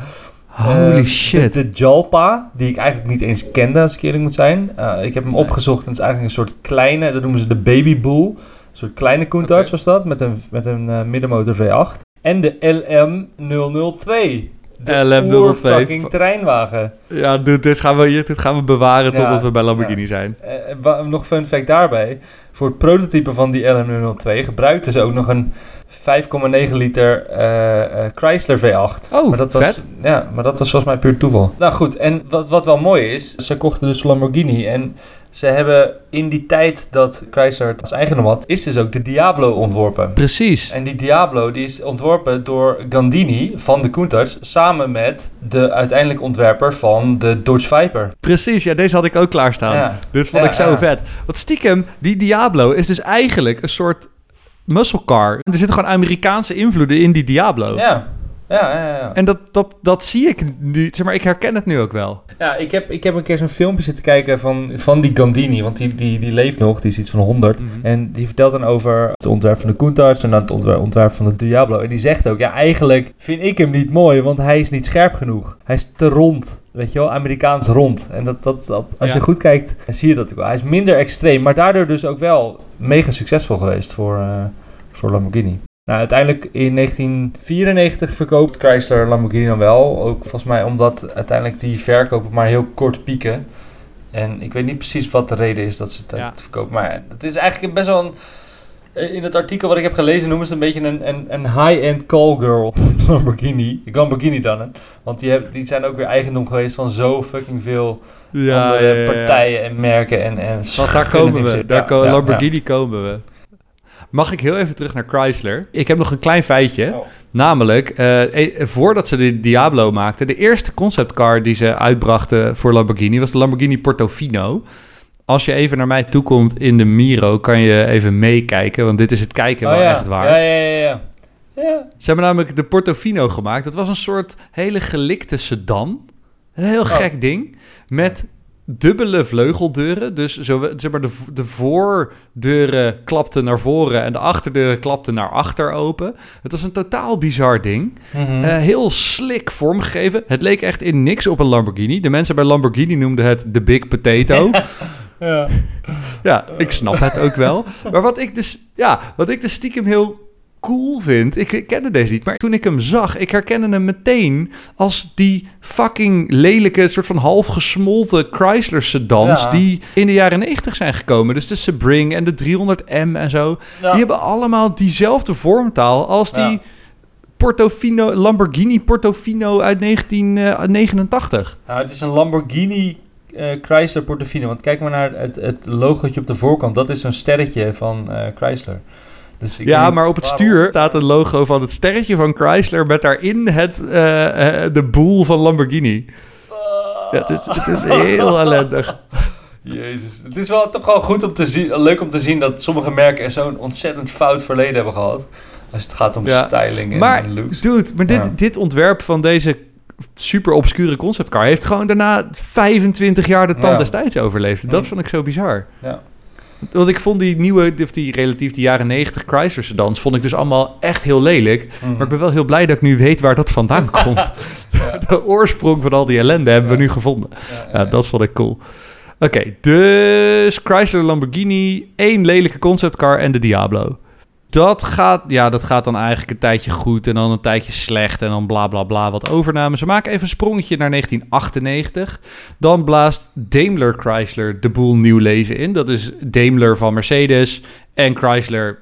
Holy Eh, shit. De, de Jalpa, die ik eigenlijk niet eens kende als ik eerlijk moet zijn. Eh, ik heb hem opgezocht en het is eigenlijk een soort kleine, dat noemen ze de Baby Bull. Een soort kleine Countach was dat, met een, met een eh, middenmotor V8. En de LM002. De LM002. oer-fucking terreinwagen. Ja, dude, dit gaan we, dit gaan we bewaren Ja, totdat we bij Lamborghini zijn. Eh, wa- nog fun fact daarbij. Voor het prototype van die LM002 gebruikten ze ook nog een 5,9 liter eh, eh, Chrysler V8. Oh, maar dat was, vet. Ja, maar dat was volgens mij puur toeval. Nou goed, en wat, wat wel mooi is, ze kochten dus Lamborghini en ze hebben in die tijd dat Chrysler het als eigendom had, is dus ook de Diablo ontworpen. Precies. En die Diablo die is ontworpen door Gandini van de Countach samen met de uiteindelijk ontwerper van de Dodge Viper. Precies, ja, deze had ik ook klaarstaan. Ja. Dit vond Ja, ik zo ja. vet. Want stiekem, die Diablo is dus eigenlijk een soort muscle car. Er zitten gewoon Amerikaanse invloeden in die Diablo. Ja, ja, ja. ja. En dat, dat, dat zie ik nu, zeg maar, ik herken het nu ook wel. Ja, ik heb, ik heb een keer zo'n filmpje zitten kijken van, van die Gandini, want die, die, die leeft nog, die is iets van 100. Mhm. En die vertelt dan over het ontwerp van de Countach en dan het ontwerp, ontwerp van de Diablo. En die zegt ook, ja eigenlijk vind ik hem niet mooi, want hij is niet scherp genoeg. Hij is te rond, weet je wel, Amerikaans rond. En dat, dat, als Ja. je goed kijkt, dan zie je dat ook wel. Hij is minder extreem, maar daardoor dus ook wel mega succesvol geweest voor, eh, voor Lamborghini. Nou, uiteindelijk in 1994 verkoopt Chrysler Lamborghini dan wel. Ook volgens mij omdat uiteindelijk die verkopen maar heel kort pieken. En ik weet niet precies wat de reden is dat ze het Ja. verkopen. Maar het is eigenlijk best wel een... eh, In het artikel wat ik heb gelezen noemen ze het een beetje een, een, een high-end call girl Lamborghini. Lamborghini dan. Hè? Want die, hebben, die zijn ook weer eigendom geweest van zo fucking veel andere partijen en merken. En, en Want daar komen we. Daar ko- Lamborghini komen we. Mag ik heel even terug naar Chrysler? Ik heb nog een klein feitje. Oh. Namelijk, eh, eh, voordat ze de Diablo maakten... de eerste conceptcar die ze uitbrachten voor Lamborghini... was de Lamborghini Portofino. Als je even naar mij toe komt in de Miro... kan je even meekijken, want dit is het kijken Oh wel ja. echt waard. Ja, ja, ja. ja. ja. Ze hebben namelijk de Portofino gemaakt. Dat was een soort hele gelikte sedan. Een heel Oh. gek ding. Met dubbele vleugeldeuren. Dus zo, zeg maar, de, de voordeuren klapten naar voren en de achterdeuren klapten naar achter open. Het was een totaal bizar ding. Mhm. Eh, heel slik vormgegeven. Het leek echt in niks op een Lamborghini. De mensen bij Lamborghini noemden het de Big Potato. ja. Ja, ik snap het ook wel. Maar wat ik dus, ja, wat ik dus stiekem heel cool vind, ik, ik kende deze niet, maar toen ik hem zag, ik herkende hem meteen als die fucking lelijke, soort van half gesmolten Chrysler sedans Ja. die in de jaren 90 zijn gekomen. Dus de Sebring en de 300M en zo. Ja. Die hebben allemaal diezelfde vormtaal als die Ja. Portofino, Lamborghini Portofino uit 1989. Nou, het is een Lamborghini eh, Chrysler Portofino. Want kijk maar naar het, het logootje op de voorkant. Dat is zo'n sterretje van eh, Chrysler. Dus ik Ja, maar op het waarom. stuur staat een logo van het sterretje van Chrysler met daarin het, eh, eh, de boel van Lamborghini. Ja, het, is, het is heel ellendig. Jezus. Het is wel toch wel goed om te zien, leuk om te zien dat sommige merken er zo'n ontzettend fout verleden hebben gehad. Als het gaat om Ja. styling en, Maar, en looks. dude, maar dit, Ja. dit ontwerp van deze super obscure conceptcar heeft gewoon daarna 25 jaar de tand Ja. destijds overleefd. Dat vond ik zo bizar. Ja. Want ik vond die nieuwe, of die relatief die jaren 90 Chrysler sedans, vond ik dus allemaal echt heel lelijk. Mhm. Maar ik ben wel heel blij dat ik nu weet waar dat vandaan komt. Ja. De oorsprong van al die ellende hebben we nu gevonden. Ja, Ja, dat vond ik cool. Oké, dus Chrysler Lamborghini, één lelijke conceptcar en de Diablo. Dat gaat, ja, dat gaat dan eigenlijk een tijdje goed en dan een tijdje slecht en dan bla bla bla wat overname. Ze maken even een sprongetje naar 1998. Dan blaast Daimler Chrysler de boel nieuw leven in. Dat is Daimler van Mercedes en Chrysler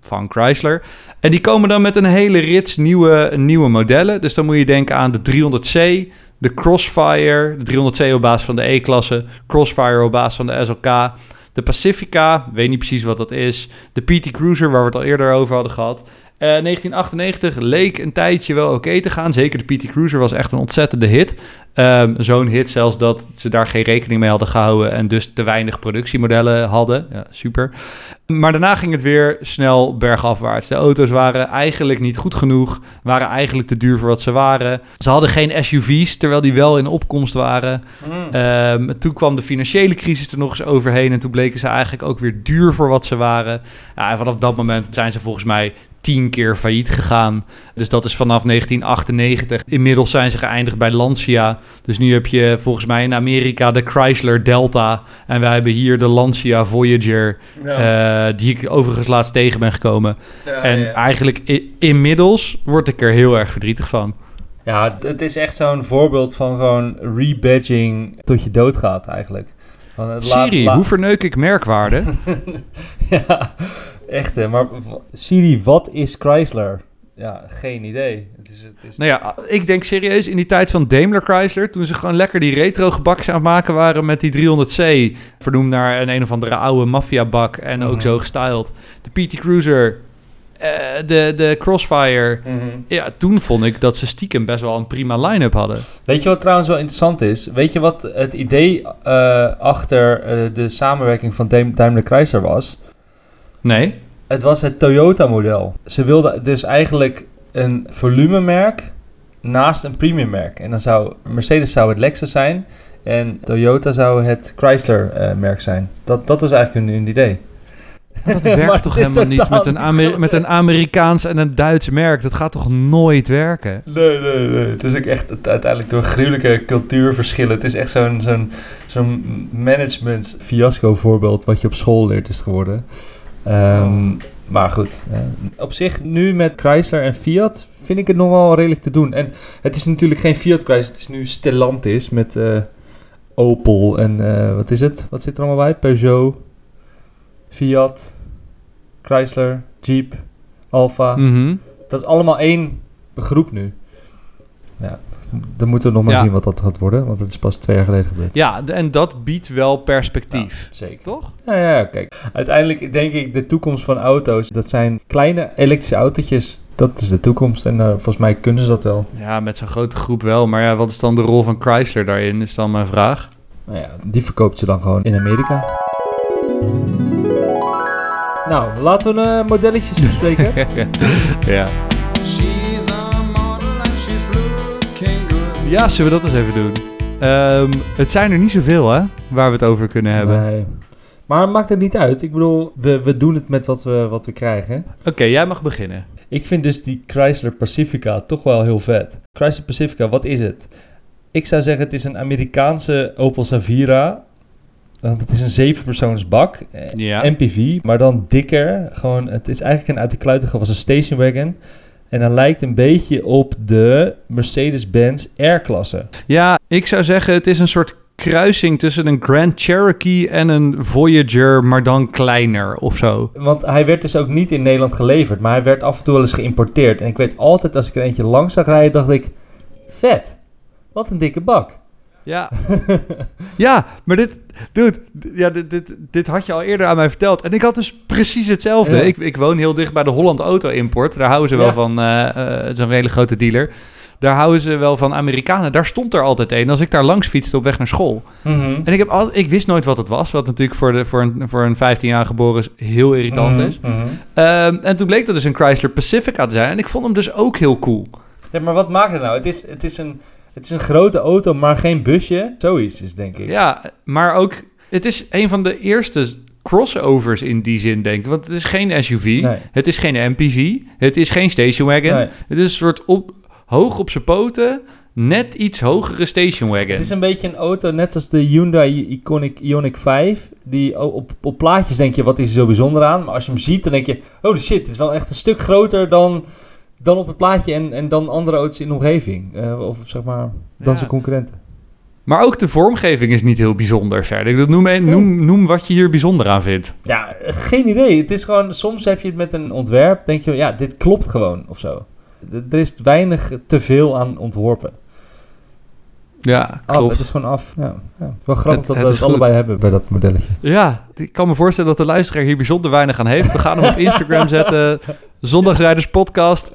van Chrysler. En die komen dan met een hele rits nieuwe, nieuwe modellen. Dus dan moet je denken aan de 300C, de Crossfire, de 300C op basis van de E-klasse, Crossfire op basis van de SLK, de Pacifica, weet niet precies wat dat is, de PT Cruiser, waar we het al eerder over hadden gehad. Eh, 1998 leek een tijdje wel oké te gaan. Zeker de PT Cruiser was echt een ontzettende hit. Ehm, Zo'n hit zelfs dat ze daar geen rekening mee hadden gehouden en dus te weinig productiemodellen hadden. Ja, super. Maar daarna ging het weer snel bergafwaarts. De auto's waren eigenlijk niet goed genoeg, waren eigenlijk te duur voor wat ze waren. Ze hadden geen SUV's, terwijl die wel in opkomst waren. Mhm. Ehm, toen kwam de financiële crisis er nog eens overheen en toen bleken ze eigenlijk ook weer duur voor wat ze waren. Ja, en vanaf dat moment zijn ze volgens mij tien keer failliet gegaan. Dus dat is vanaf 1998. Inmiddels zijn ze geëindigd bij Lancia. Dus nu heb je volgens mij in Amerika de Chrysler Delta. En wij hebben hier de Lancia Voyager, ja. eh, die ik overigens laatst tegen ben gekomen. Ja, en ja. eigenlijk i- inmiddels word ik er heel erg verdrietig van. Ja, het is echt zo'n voorbeeld van gewoon rebadging tot je doodgaat eigenlijk. Van het laat- Siri, hoe verneuk ik merkwaarde? ja, echt hè. Maar Siri, wat is Chrysler? Ja, geen idee. Het is, het is... Nou ja, ik denk serieus in die tijd van Daimler Chrysler, toen ze gewoon lekker die retro gebakjes aan het maken waren met die 300C, vernoemd naar een een of andere oude maffiabak en ook Mhm. zo gestyled. De PT Cruiser, eh, de, de Crossfire. Mhm. Ja, toen vond ik dat ze stiekem best wel een prima line-up hadden. Weet je wat trouwens wel interessant is? Weet je wat het idee eh, achter eh, de samenwerking van Daim- Daimler Chrysler was? Nee? Het was het Toyota-model. Ze wilden dus eigenlijk een volumemerk naast een premiummerk. En dan zou Mercedes zou het Lexus zijn en Toyota zou het Chrysler-merk zijn. Dat, dat was eigenlijk hun, hun idee. Dat werkt toch helemaal niet met een, met een Amerikaans en een Duits merk. Dat gaat toch nooit werken? Nee, nee, nee. Het is ook echt uiteindelijk door gruwelijke cultuurverschillen. Het is echt zo'n zo'n zo'n management fiasco voorbeeld wat je op school leert is geworden. Ehm, Maar goed, op zich nu met Chrysler en Fiat vind ik het nog wel redelijk te doen. En het is natuurlijk geen Fiat Chrysler, het is nu Stellantis met eh, Opel en eh, wat is het? Wat zit er allemaal bij? Peugeot, Fiat, Chrysler, Jeep, Alfa. Mhm. Dat is allemaal één groep nu. Ja, dan moeten we nog maar Ja. zien wat dat gaat worden, want dat is pas twee jaar geleden gebeurd. Ja, en dat biedt wel perspectief. Ja, zeker. Toch? Ja, ja, kijk. Uiteindelijk denk ik de toekomst van auto's, dat zijn kleine elektrische autootjes. Dat is de toekomst en eh, volgens mij kunnen ze dat wel. Ja, met zo'n grote groep wel. Maar ja, wat is dan de rol van Chrysler daarin, is dan mijn vraag. Nou ja, die verkoopt ze dan gewoon in Amerika. Nou, laten we eh, modelletjes bespreken. ja. Ja, zullen we dat eens even doen? Ehm, het zijn er niet zoveel, hè, waar we het over kunnen hebben. Nee. Maar maakt het niet uit. Ik bedoel, we, we doen het met wat we, wat we krijgen. Oké, jij mag beginnen. Ik vind dus die Chrysler Pacifica toch wel heel vet. Chrysler Pacifica, wat is het? Ik zou zeggen, het is een Amerikaanse Opel Savira. Want het is een zevenpersoonsbak. eh, Ja. MPV, maar dan dikker. Gewoon, het is eigenlijk een uit de kluiten gewassen stationwagon. En hij lijkt een beetje op de Mercedes-Benz R-klasse. Ja, ik zou zeggen, het is een soort kruising tussen een Grand Cherokee en een Voyager, maar dan kleiner of zo. Want hij werd dus ook niet in Nederland geleverd, maar hij werd af en toe wel eens geïmporteerd. En ik weet altijd, als ik er eentje langs zag rijden, dacht ik... Vet, wat een dikke bak. Ja. ja, maar dit, dude, ja, dit, dit, dit had je al eerder aan mij verteld. En ik had dus precies hetzelfde. Ja. Ik, ik woon heel dicht bij de Holland Auto Import. Daar houden ze wel Ja. van, eh eh, het is een hele grote dealer. Daar houden ze wel van Amerikanen. Daar stond er altijd een als ik daar langs fietste op weg naar school. Mhm. En ik, heb al, ik wist nooit wat het was. Wat natuurlijk voor, de, voor, een, voor een 15 jaar geboren is heel irritant Mhm, is. mhm. Ehm, en toen bleek dat dus een Chrysler Pacifica te zijn. En ik vond hem dus ook heel cool. Ja, maar wat maakt het nou? Het is, het, is een, het is een grote auto, maar geen busje. Zoiets is denk ik. Ja, maar ook... Het is een van de eerste crossovers in die zin, denk ik. Want het is geen SUV. Nee. Het is geen MPV. Het is geen station wagon. Nee. Het is een soort op, hoog op zijn poten, net iets hogere station wagon. Het is een beetje een auto, net als de Hyundai Iconic Ioniq 5. Die op, op plaatjes denk je, wat is er zo bijzonder aan? Maar als je hem ziet, dan denk je, holy shit, het is wel echt een stuk groter dan, dan op het plaatje en, en dan andere auto's in de omgeving. Eh, of zeg maar, dan Ja. zijn concurrenten. Maar ook de vormgeving is niet heel bijzonder verder. Noem, een- noem, noem wat je hier bijzonder aan vindt. Ja, geen idee. Het is gewoon, soms heb je het met een ontwerp, denk je, ja, dit klopt gewoon of zo. Er is weinig te veel aan ontworpen. Ja, Af, klopt. het is gewoon af. Ja, ja. Wel grappig Het- dat het we het goed. allebei hebben bij dat modelletje. Ja, ik kan me voorstellen dat de luisteraar hier bijzonder weinig aan heeft. We gaan hem op Instagram zetten. Zondagsrijders podcast.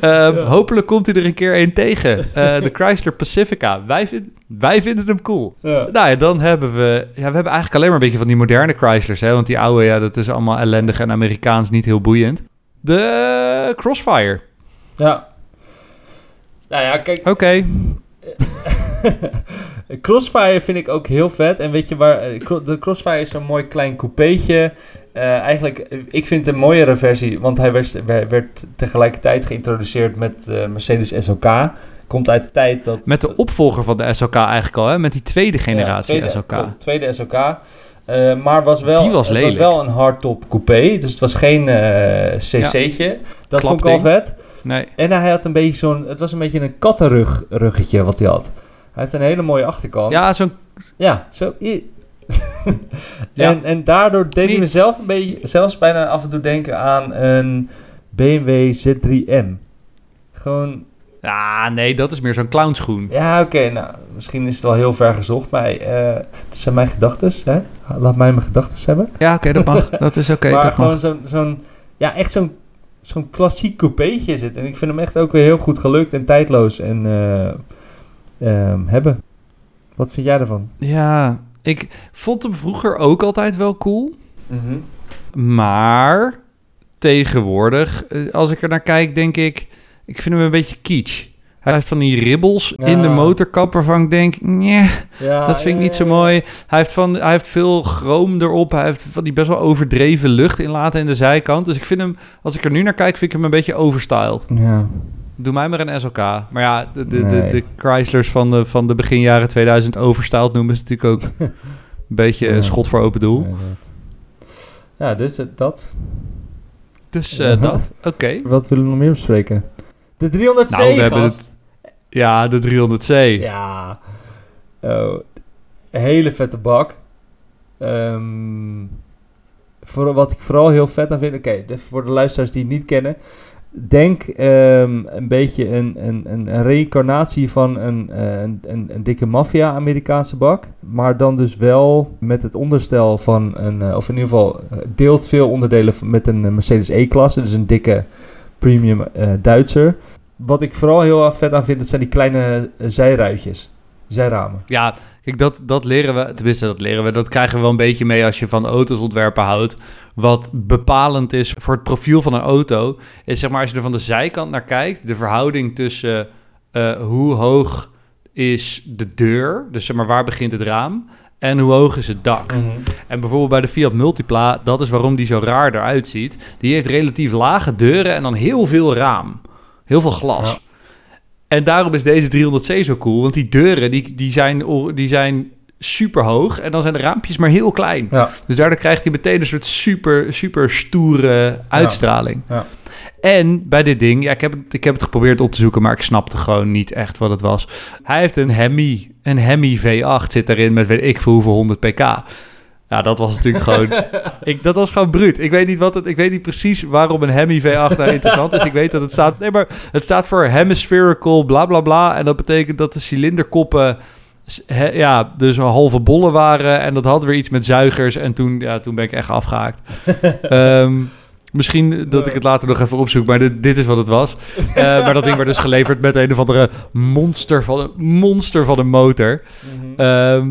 Ehm, Hopelijk komt u er een keer een tegen. Eh, de Chrysler Pacifica. Wij, vind- wij vinden hem cool. Ja. Nou ja, dan hebben we... Ja, we hebben eigenlijk alleen maar een beetje van die moderne Chryslers. Hè? Want die oude, ja, dat is allemaal ellendig en Amerikaans niet heel boeiend. De Crossfire. ja. Nou ja, kijk, Oké. Crossfire vind ik ook heel vet. En weet je waar... eh, De Crossfire is een mooi klein coupeetje. Eh, eigenlijk, eh, ik vind het een mooiere versie. Want hij werd, werd- tegelijkertijd geïntroduceerd met de Mercedes SLK. Komt uit de tijd dat... Met de opvolger van de SLK eigenlijk al, hè? Met die tweede generatie Ja, tweede, SLK. klopt, tweede SLK. Maar was wel, Die was het was wel een hardtop coupé. Dus het was geen eh cc'tje. Dat vond ik al vet. Nee. En hij had een beetje zo'n... Het was een beetje een kattenruggetje wat hij had. Hij heeft een hele mooie achterkant. Ja, zo'n... Ja, zo. Ja. en, en daardoor deed hij mezelf een beetje, zelfs bijna af en toe denken aan een BMW Z3M. Gewoon, Ja, nee, dat is meer zo'n clownschoen. ja, oké, nou, misschien is het wel heel ver gezocht, maar eh het zijn mijn gedachten, hè? Laat mij mijn gedachten hebben. Ja, oké, dat mag. Dat is oké, maar dat gewoon zo'n, zo'n, ja, echt zo'n, zo'n klassiek coupeetje is het. En ik vind hem echt ook weer heel goed gelukt en tijdloos en eh, ehm, hebben. Wat vind jij ervan? Ja, ik vond hem vroeger ook altijd wel cool. Mhm. Maar tegenwoordig, eh, als ik er naar kijk, denk ik... Ik vind hem een beetje kitsch. Hij heeft van die ribbels Ja. in de motorkap waarvan ik denk... Nee, Ja, dat vind ik ja, niet zo mooi. Hij heeft, van, hij heeft veel chroom erop. Hij heeft van die best wel overdreven lucht inlaten in de zijkant. Dus ik vind hem, als ik er nu naar kijk, vind ik hem een beetje overstyled. Ja. Doe mij maar een SLK. Maar ja, de, de, de, Nee. de Chryslers van de, van de begin jaren 2000 overstyled noemen ze natuurlijk ook een beetje Ja. een schot voor open doel. Ja, dus eh, dat. Dus eh, dat, oké. Wat willen we nog meer bespreken? De 300C, Nou, we hebben gast. Ja, de 300C. Ja. Oh, hele vette bak. Ehm, voor, wat ik vooral heel vet aan vind... Oké, voor de luisteraars die het niet kennen... Denk ehm, een beetje een, een, een, reïncarnatie van een, eh, een, een, dikke maffia-Amerikaanse bak. Maar dan dus wel met het onderstel van een... eh, of in ieder geval eh, deelt veel onderdelen met een Mercedes E-klasse. Dus een dikke premium Duitser. Wat ik vooral heel vet aan vind... Dat zijn die kleine zijruitjes. Zijramen. Ja, kijk, dat, dat leren we, tenminste dat leren we, dat krijgen we wel een beetje mee als je van auto's ontwerpen houdt. Wat bepalend is voor het profiel van een auto, is zeg maar als je er van de zijkant naar kijkt, de verhouding tussen eh, hoe hoog is de deur, dus zeg maar waar begint het raam, en hoe hoog is het dak. En bijvoorbeeld bij de Fiat Multipla, dat is waarom die zo raar eruit ziet. Die heeft relatief lage deuren en dan heel veel raam. Heel veel glas. Ja. En daarom is deze 300C zo cool. Want die deuren die, die zijn, die zijn super hoog. En dan zijn de raampjes maar heel klein. Ja. Dus daardoor krijgt hij meteen een soort super, super stoere uitstraling. Ja. En bij dit ding, ja, ik heb, het, ik heb het geprobeerd op te zoeken, maar ik snapte gewoon niet echt wat het was. Hij heeft een Hemi, een Hemi V8 zit erin met weet ik veel hoeveel 100 pk. Ja, dat was natuurlijk gewoon, ik, dat was gewoon bruut. Ik weet niet wat het, ik weet niet precies waarom een Hemi V8 nou interessant is. Ik weet dat het staat, nee, maar het staat voor hemispherical bla bla bla. En dat betekent dat de cilinderkoppen he- ja, dus halve bollen waren. En dat had weer iets met zuigers. En toen, ja, toen ben ik echt afgehaakt. Ehm, misschien dat ik het later nog even opzoek. Maar dit, dit is wat het was. Eh, maar dat ding werd dus geleverd met een of andere monster van, een monster van een motor. Ehm,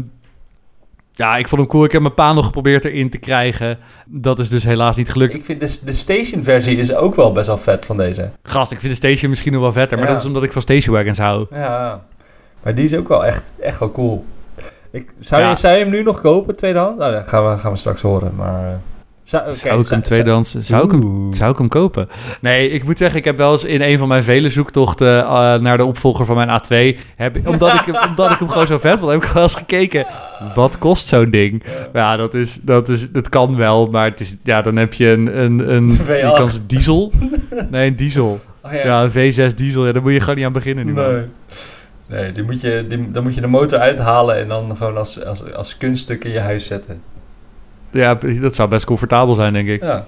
ja, ik vond hem cool. Ik heb mijn pa nog geprobeerd erin te krijgen. Dat is dus helaas niet gelukt. Ik vind de, de station versie is ook wel best wel vet van deze. Gast, ik vind de station misschien nog wel vetter. Maar dat is omdat ik van station wagons hou. Ja, maar die is ook wel echt, echt wel cool. Ik, zou, Ja. je, zou je hem nu nog kopen, tweedehand? Nou, dat gaan we, gaan we straks horen, maar... Zou, zou ik zou- hem tweedehands... Zou ik hem, zou ik hem kopen? Nee, ik moet zeggen, ik heb wel eens in een van mijn vele zoektochten eh, naar de opvolger van mijn A2... Heb, omdat, ik, hem- omdat ik hem gewoon zo vet vond, heb ik wel eens gekeken... Wat kost zo'n ding? Ja, dat, is, dat, is, dat kan wel, maar het is, ja, dan heb je een... een, een V8. je kan ze diesel? Nee, een diesel. Oh, Ja, een V6 diesel. Ja, daar moet je gewoon niet aan beginnen nu. man. Nee. Nee, die moet je, die, dan moet je de motor uithalen en dan gewoon als, als, als kunststuk in je huis zetten. Ja, dat zou best comfortabel zijn, denk ik. Ja.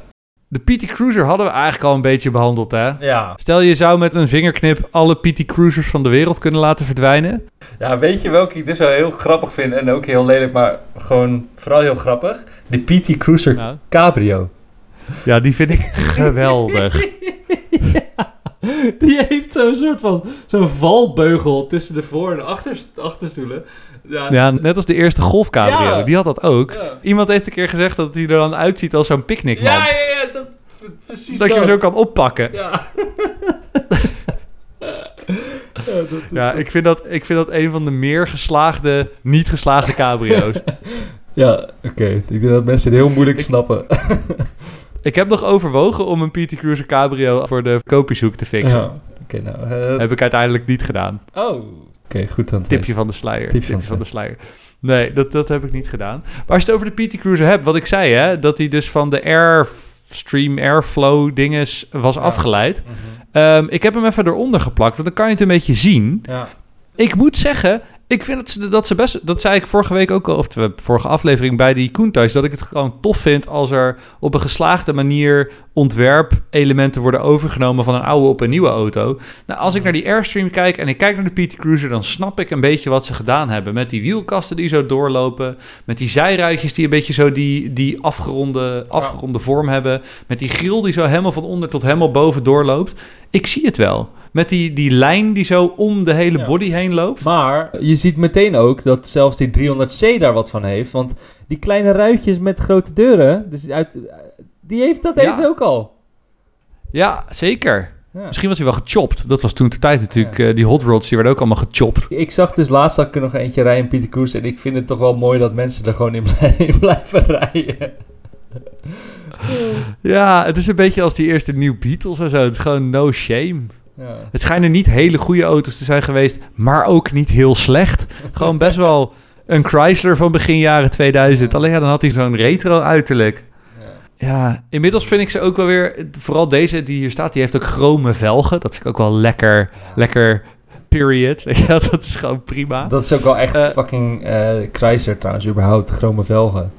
De PT Cruiser hadden we eigenlijk al een beetje behandeld, hè? Ja. Stel je zou met een vingerknip alle PT Cruisers van de wereld kunnen laten verdwijnen. ja, weet je welke ik dus wel heel grappig vind en ook heel lelijk, maar gewoon vooral heel grappig? De PT Cruiser Nou, Cabrio. ja, die vind ik geweldig. Die heeft zo'n soort van zo'n valbeugel tussen de voor- en achter, achterstoelen. Ja, Ja, net als de eerste Golf Cabrio. Ja. Die had dat ook. ja. Iemand heeft een keer gezegd dat hij er dan uitziet als zo'n picknickmand. Ja, ja, ja, dat, precies dat je hem zo kan oppakken. Ja. ja, dat, Ja, ik vind dat, ik vind dat een van de meer geslaagde, niet geslaagde cabrio's. Ja, oké. Ik denk dat mensen het heel moeilijk snappen. ik heb nog overwogen om een PT Cruiser Cabrio voor de kopiezoek te fixen. Ja. Oké, nou. eh, Heb ik uiteindelijk niet gedaan. oh. Oké, goed dan. Tipje van de sluier. Tipje Tipje, van de sluier. Nee, dat, dat heb ik niet gedaan. Maar als je het over de PT Cruiser hebt, wat ik zei, hè, dat hij dus van de Airstream, Airflow dinges was Ja. afgeleid. Ehm, ik heb hem even eronder geplakt, want dan kan je het een beetje zien. Ja. Ik moet zeggen, ik vind dat ze, dat ze best... Dat zei ik vorige week ook al, of de vorige aflevering bij die Countach... dat ik het gewoon tof vind als er op een geslaagde manier... ontwerpelementen worden overgenomen van een oude op een nieuwe auto. Nou, als ik naar die Airstream kijk en ik kijk naar de PT Cruiser... dan snap ik een beetje wat ze gedaan hebben. Met die wielkasten die zo doorlopen. Met die zijruitjes die een beetje zo die, die afgeronde, afgeronde vorm hebben. Met die grill die zo helemaal van onder tot helemaal boven doorloopt. Ik zie het wel. Met die, die lijn die zo om de hele Ja. body heen loopt. Maar je ziet meteen ook dat zelfs die 300C daar wat van heeft. Want die kleine ruitjes met grote deuren, dus uit, die heeft dat Ja. deze ook al. Ja, zeker. Ja. Misschien was hij wel gechopt. Dat was toen de tijd natuurlijk. eh, die hot rods, die werden ook allemaal gechopt. Ik zag dus laatst zag ik er nog eentje rijden in Pieter Koers. En ik vind het toch wel mooi dat mensen er gewoon in blij- in blijven rijden. Ja, het is een beetje als die eerste New Beatles en zo. Het is gewoon no shame. Ja. Het schijnen niet hele goede auto's te zijn geweest, maar ook niet heel slecht. Gewoon best wel een Chrysler van begin jaren 2000. Alleen ja, dan had hij zo'n retro uiterlijk. Ja. Ja, inmiddels vind ik ze ook wel weer... Vooral deze die hier staat, die heeft ook chrome velgen. Dat vind ik ook wel lekker, lekker period. Ja, dat is gewoon prima. Dat is ook wel echt Eh, fucking eh Chrysler trouwens, überhaupt, chrome velgen.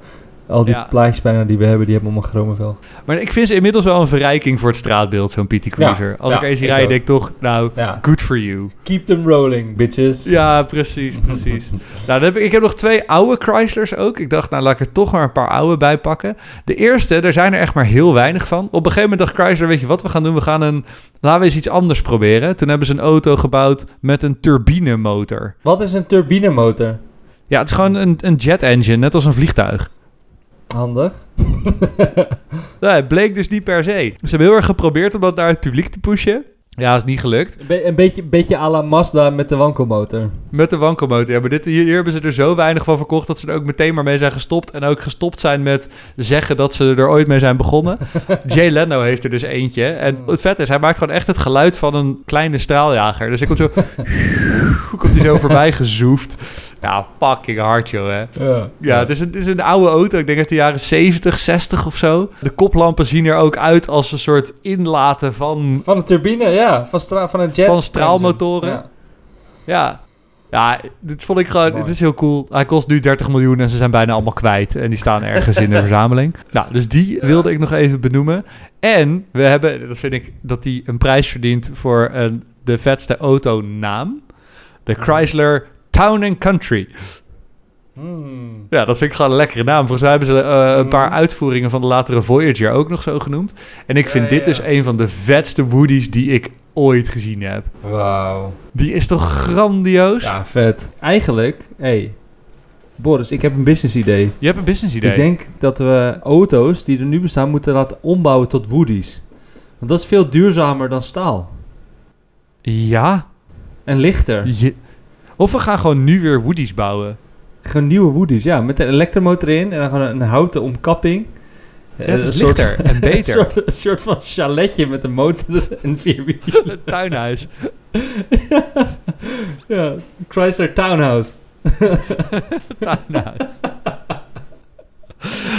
Al die Ja. plaatjes bijna die we hebben, die hebben allemaal chrome velgen. Maar ik vind ze inmiddels wel een verrijking voor het straatbeeld, zo'n PT Cruiser. Als ja, ik eens ook. denk ik toch, nou, good for you. Keep them rolling, bitches. Ja, precies, precies. nou, dan heb ik, ik heb nog twee oude Chryslers ook. Ik dacht, nou, laat ik er toch maar een paar oude bij pakken. De eerste, daar zijn er echt maar heel weinig van. Op een gegeven moment dacht Chrysler, weet je wat we gaan doen? We gaan een, laten we eens iets anders proberen. Toen hebben ze een auto gebouwd met een turbinemotor. Wat is een turbinemotor? Ja, het is gewoon een, een jet engine, net als een vliegtuig. Handig. Het bleek dus niet per se. Ze hebben heel erg geprobeerd om dat naar het publiek te pushen. Ja, is niet gelukt. Een, be- een beetje, beetje à la Mazda met de wankelmotor. Met de wankelmotor. Ja, maar dit, hier, hier hebben ze er zo weinig van verkocht dat ze er ook meteen maar mee zijn gestopt. En ook gestopt zijn met zeggen dat ze er ooit mee zijn begonnen. Jay Leno heeft er dus eentje. En het vet is, hij maakt gewoon echt het geluid van een kleine straaljager. Dus ik kom zo... komt hij zo voorbij gezoefd. Ja, fucking hard, joh, hè. Ja. Ja, het is, een, het is een oude auto. Ik denk uit de jaren 70, 60 of zo. De koplampen zien er ook uit als een soort inlaten van... Van een turbine, ja. Van, stra- van een jet. Van straalmotoren. Ja. Ja, ja dit vond ik gewoon... Dit is heel cool. Hij kost nu 30 miljoen en ze zijn bijna allemaal kwijt. En die staan ergens in de verzameling. Nou, dus die wilde ik nog even benoemen. En we hebben, dat vind ik, dat hij een prijs verdient voor een, de vetste autonaam. De Chrysler Town and Country. Hmm. Ja, dat vind ik gewoon een lekkere naam. Volgens mij hebben ze eh, een paar Mhm. uitvoeringen van de latere Voyager ook nog zo genoemd. En ik Ja, vind dit ja. dus een van de vetste Woody's die ik ooit gezien heb. Wauw. Die is toch grandioos? Ja, vet. Eigenlijk, hey, Boris, ik heb een business idee. Je hebt een business idee. Ik denk dat we auto's die er nu bestaan moeten laten ombouwen tot Woody's. Want dat is veel duurzamer dan staal. Ja. En lichter. Je- Of we gaan gewoon nu weer Woody's bouwen. Gewoon nieuwe Woody's, ja. Met een elektromotor in en dan gewoon een houten omkapping. Ja, het is een soort- en Een beter. soort, een soort van chaletje met een motor en vier wielen. Een tuinhuis. ja, Chrysler Townhouse. tuinhuis.